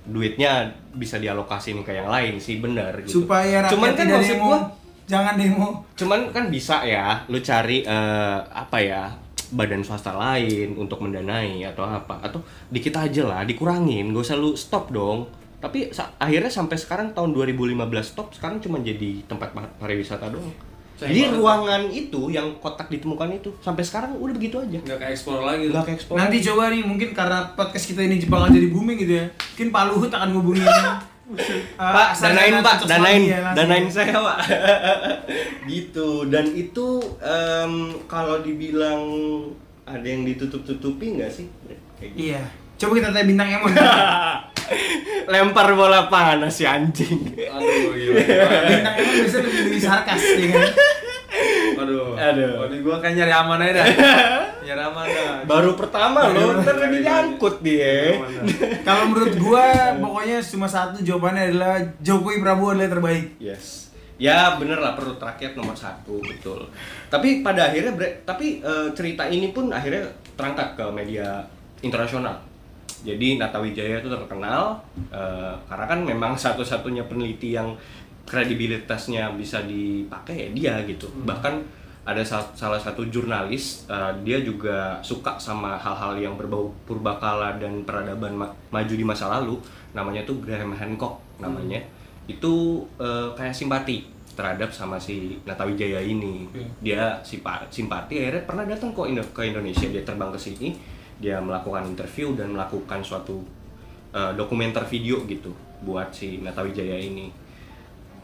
duitnya bisa dialokasiin ke yang lain sih benar gitu. Supaya rakyat cuman kan tidak maksud demo. gua, Jangan demo. cuman kan bisa ya, lu cari eh, apa ya badan swasta lain untuk mendanai atau apa atau dikit aja lah dikurangin gak usah lu stop dong tapi sa- akhirnya sampai sekarang tahun 2015 stop sekarang cuma jadi tempat pa- pariwisata doang Jadi ruangan itu yang kotak ditemukan itu sampai sekarang udah begitu aja. nggak kayak explore lagi Nggak kayak ekspor. Nanti coba nih mungkin karena podcast kita ini Jepang jadi booming gitu ya. Mungkin Pak Luhut akan ngubungin Ah, Pak, danain Pak, danain, ya, danain saya Pak. gitu. Dan itu em, kalau dibilang ada yang ditutup-tutupi nggak sih? Kayak gitu. Iya. Coba kita tanya bintang Emon. Lempar bola panas si anjing. aduh gila bintang Emon bisa lebih lebih sarkas ya kan. aduh Aduh. oh, ini gua kayak nyari aman aja dah nyari aman dah Baru pertama loh, ntar lagi nyangkut dia. Kalau menurut gua pokoknya cuma satu jawabannya adalah Jokowi Prabowo adalah yang terbaik. Yes. Ya bener lah perut rakyat nomor satu betul. Tapi pada akhirnya bre- tapi eh, cerita ini pun akhirnya terangkat ke media internasional. Jadi Nata Wijaya itu terkenal eh, karena kan memang satu-satunya peneliti yang kredibilitasnya bisa dipakai ya dia gitu. Bahkan ada sa- salah satu jurnalis eh, dia juga suka sama hal-hal yang berbau purbakala dan peradaban ma- maju di masa lalu. Namanya tuh Graham Hancock namanya itu eh, kayak simpati terhadap sama si Nata Wijaya ini. Oke. Dia simpati akhirnya pernah datang kok ke Indonesia dia terbang ke sini, dia melakukan interview dan melakukan suatu eh, dokumenter video gitu buat si Nata Wijaya ini.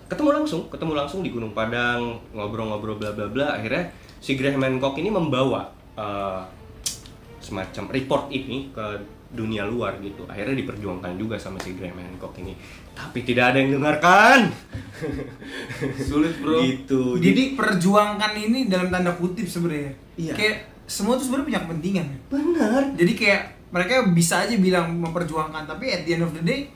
Ketemu langsung, ketemu langsung di Gunung Padang, ngobrol-ngobrol bla bla bla. Akhirnya si Graham Hancock ini membawa eh, semacam report ini ke dunia luar gitu. Akhirnya diperjuangkan juga sama si Graham Hancock ini. Tapi tidak ada yang dengarkan. sulit bro Gitu. Jadi perjuangkan ini dalam tanda kutip sebenarnya. Iya. Kayak semua tuh sebenarnya punya kepentingan. benar. Jadi kayak mereka bisa aja bilang memperjuangkan, tapi at the end of the day,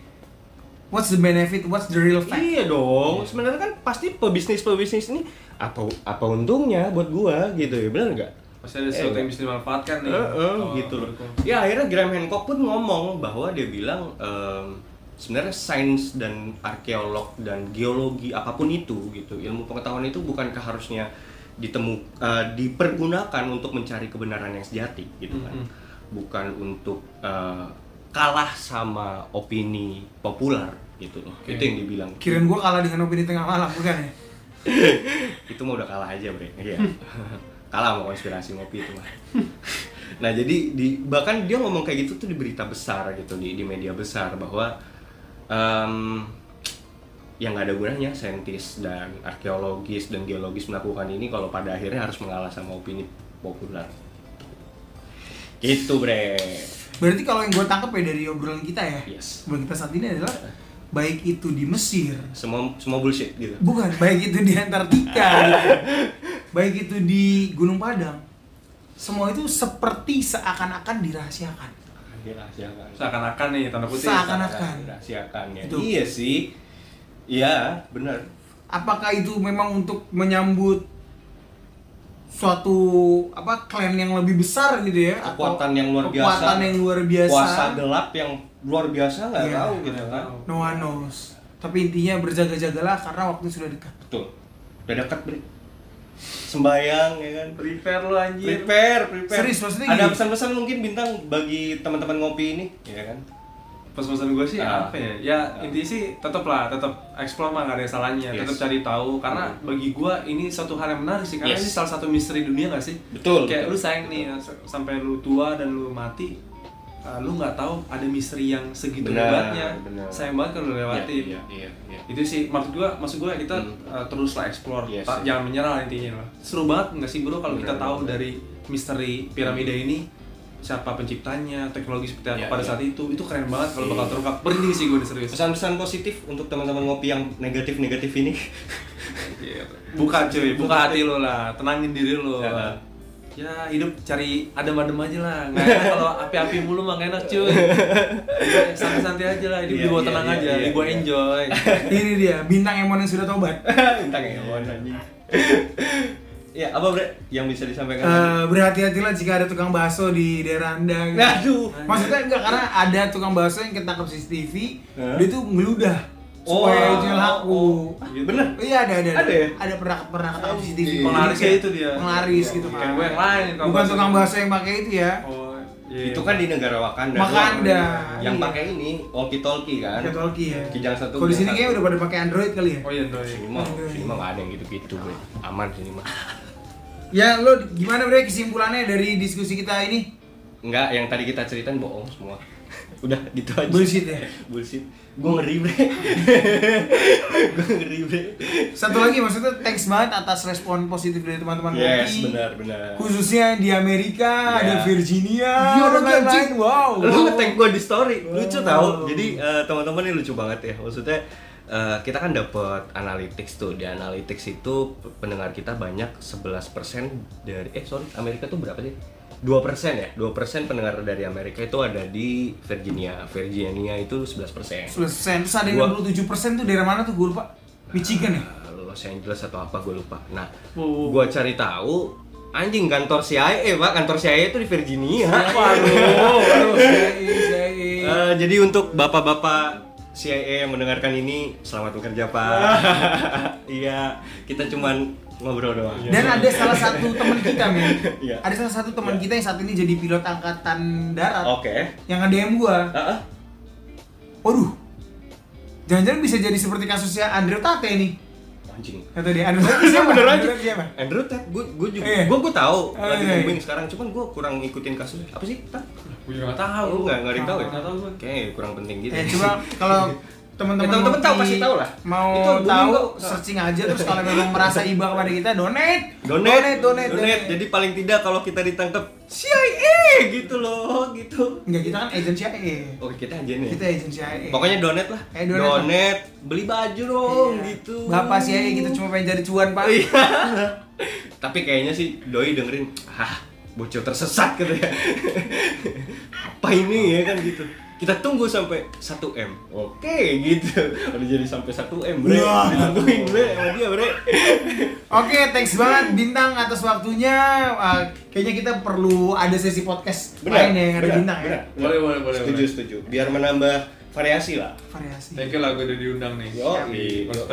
what's the benefit, what's the real fact? Iya dong. Sebenarnya kan pasti pebisnis-pebisnis ini apa apa untungnya buat gua gitu ya. Benar nggak? pasti ada sesuatu yang bisa dimanfaatkan nih Eh, eh, Oh, gitu loh. betul. Ya akhirnya Graham Hancock pun ngomong bahwa dia bilang em, sebenarnya sains dan arkeolog dan geologi apa pun itu gitu ilmu pengetahuan itu bukankah harusnya ditemu eh, dipergunakan untuk mencari kebenaran yang sejati gitu kan Mhm. bukan untuk eh, kalah sama opini populer gitu loh Oke. itu yang dibilang Kirain gua kalah dengan opini tengah malam, bukan ya? itu mah udah kalah aja bre iya kalah sama konspirasi ngopi itu mah nah jadi di bahkan dia ngomong kayak gitu tuh di berita besar gitu di di media besar bahwa em, yang nggak ada gunanya saintis dan arkeologis dan geologis melakukan ini kalau pada akhirnya harus mengalah sama opini populer. Gitu bre. Berarti kalau yang gue tangkap ya dari obrolan kita ya, yes. obrolan kita saat ini adalah baik itu di Mesir, semua semua bullshit gitu. Bukan, baik itu di Antartika, gitu. baik itu di Gunung Padang, semua itu seperti seakan-akan dirahasiakan. dirahasiakan. Seakan-akan nih tanda kutip. Seakan-akan. dirahasiakan ya. Itu. iya sih iya benar Apakah itu memang untuk menyambut suatu apa klan yang lebih besar gitu ya? Atau kekuatan yang luar biasa Kekuatan yang luar biasa. kuasa gelap yang luar biasa nggak Iya. tahu gitu kan No one knows. Tapi intinya berjaga-jagalah karena waktu sudah dekat. betul udah dekat bre sembayang ya kan prepare lu anjir prepare prepare Serius, maksudnya ada pesan-pesan mungkin bintang bagi teman-teman ngopi ini ya kan pesan-pesan gue sih Ah. apa ya ya intinya sih tetap lah tetap explore mah gak ada salahnya Yes. tetap cari tahu karena Hmm. bagi gue ini suatu hal yang menarik sih karena Yes. ini salah satu misteri dunia gak sih betul kayak betul. lu sayang nih s- sampai lu tua dan lu mati uh, lu nggak tahu ada misteri yang segitu Benar, hebatnya benar. sayang banget kalau lu lewatin iya iya iya itu sih maksud gua maksud gua kita Hmm. uh, terus lah explore Yes, Tak- yes. jangan menyerah intinya lah seru banget nggak sih bro kalau kita tahu benar. dari misteri piramida ini siapa penciptanya teknologi seperti apa Iya, pada iya. saat itu itu keren banget kalau bakal Iya. terungkap berhenti sih gue serius pesan-pesan positif untuk teman-teman ngopi yang negatif-negatif ini Iya. buka cuy buka hati lo lah tenangin diri lo Ya. ya hidup cari adem-adem aja lah nggak enak kalau api-api mulu mah enak cuy Ya, santai-santai aja lah hidup Iya, dibawa iya, tenang iya, aja iya, dibawa iya. enjoy Ini dia bintang Emon yang sudah tobat. bintang ya kawan anjing ya apa bre yang bisa disampaikan Eh, berhati-hatilah jika ada tukang bakso di daerah anda. gitu. Aduh. Maksudnya enggak karena ada tukang bakso yang ketangkep CCTV, Hah? dia tuh ngeludah Oh. supaya jual laku. bener Iya ada ada Ada ya? Ada pernah pernah ketangkep CCTV. Penglaris kayak itu dia. Penglaris gitu Bukan kan. gue yang lain, Bukan tukang bakso yang pakai itu ya. oh Iya. Itu kan di negara Wakanda. Wakanda. Yang iya. pakai ini walkie talkie kan. Pakai talkie ya. Kijang satu. Kalau di sini kayaknya udah pada pakai Android kali ya. Oh iya, Android. Sini mah, sini mah nggak ada yang gitu-gitu, bre. Aman sini mah. Ya lo gimana bre kesimpulannya dari diskusi kita ini? Enggak, yang tadi kita ceritain bohong semua. Udah gitu aja. Bullshit ya? Bullshit. Gue ngeri, bre. Gue ngeri, bre. Satu lagi maksudnya thanks banget atas respon positif dari teman-teman Yes, benar, benar. Khususnya di Amerika, Ya. ada Virginia, Iya, dan lain-lain. Wow. Lu nge-tag gue di story, lucu Wow. tau. Jadi eh, teman-teman ini lucu banget ya. Maksudnya eh, kita kan dapat analytics tuh. Di analytics itu pendengar kita banyak 11% dari eh sorry, Amerika tuh berapa sih? 2% ya. 2% pendengar dari Amerika itu ada di Virginia. Virginia itu 11%. Selesai. Terus ada yang Gua- 67% tuh dari mana tuh gue lupa. Michigan ya? Eh, Los Angeles atau apa gue lupa. Nah, Oh. gua cari tahu anjing kantor CIA, Pak. Kantor CIA itu di Virginia. Waduh. Eh, jadi untuk bapak-bapak CIA yang mendengarkan ini, selamat bekerja Pak. Iya, kita cuman ngobrol doang. Dan ada salah satu teman kita, men. Iya. Ada salah satu teman kita yang saat ini jadi pilot angkatan darat. Oke. Yang nge-DM gua. Ah, ah. Waduh. Jangan-jangan bisa jadi seperti kasusnya Andrew Tate nih. Anjing. Kata dia, Andrew Tate siapa? bener aja. Andrew Tate siapa? Andrew Tate, gue gue juga, Iya. gue gue tahu Oh, lagi iya, iya. booming sekarang, cuman gue kurang ngikutin kasusnya. Apa sih? Tat? Gue juga nggak tahu. Lu nggak nggak ada yang tahu ya? Nggak tahu gue. Kayak kurang penting gitu. Eh, coba kalau teman-teman teman-teman Mopi tahu, pasti tahu lah. Mau Itu tahu searching aja terus kalau memang merasa iba kepada kita donate. Donate, donate, donate. Jadi paling tidak kalau kita ditangkap CIA gitu loh, gitu. Enggak, kita kan agent CIA. Oke, kita aja nih. Kita agent CIA. Pokoknya donate lah. Eh, donate lah. beli baju dong Iya. gitu. Bapak CIA kita cuma pengen cari cuan, Pak. Iya. Tapi kayaknya sih doi dengerin, ah bocil tersesat gitu ya. Apa ini ya kan gitu. Kita tunggu sampai 1 M. Oke gitu. Udah jadi sampai 1 M, Bre. Wah. Ditungguin, Bre, sama dia, Bre. Oke, thanks banget Bintang atas waktunya. Ah, kayaknya kita perlu ada sesi podcast lain ya yang ada benar, Bintang ya. benar. Boleh, boleh, boleh, Setuju, boleh. setuju. Biar menambah variasi lah. Variasi. Thank you lah gue udah diundang nih. Yo,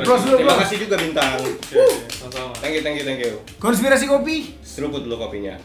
Close dulu, terima close. kasih juga bintang. Oke, oke. Sama-sama. Thank you, thank you, thank you. Konspirasi kopi. Seruput dulu kopinya.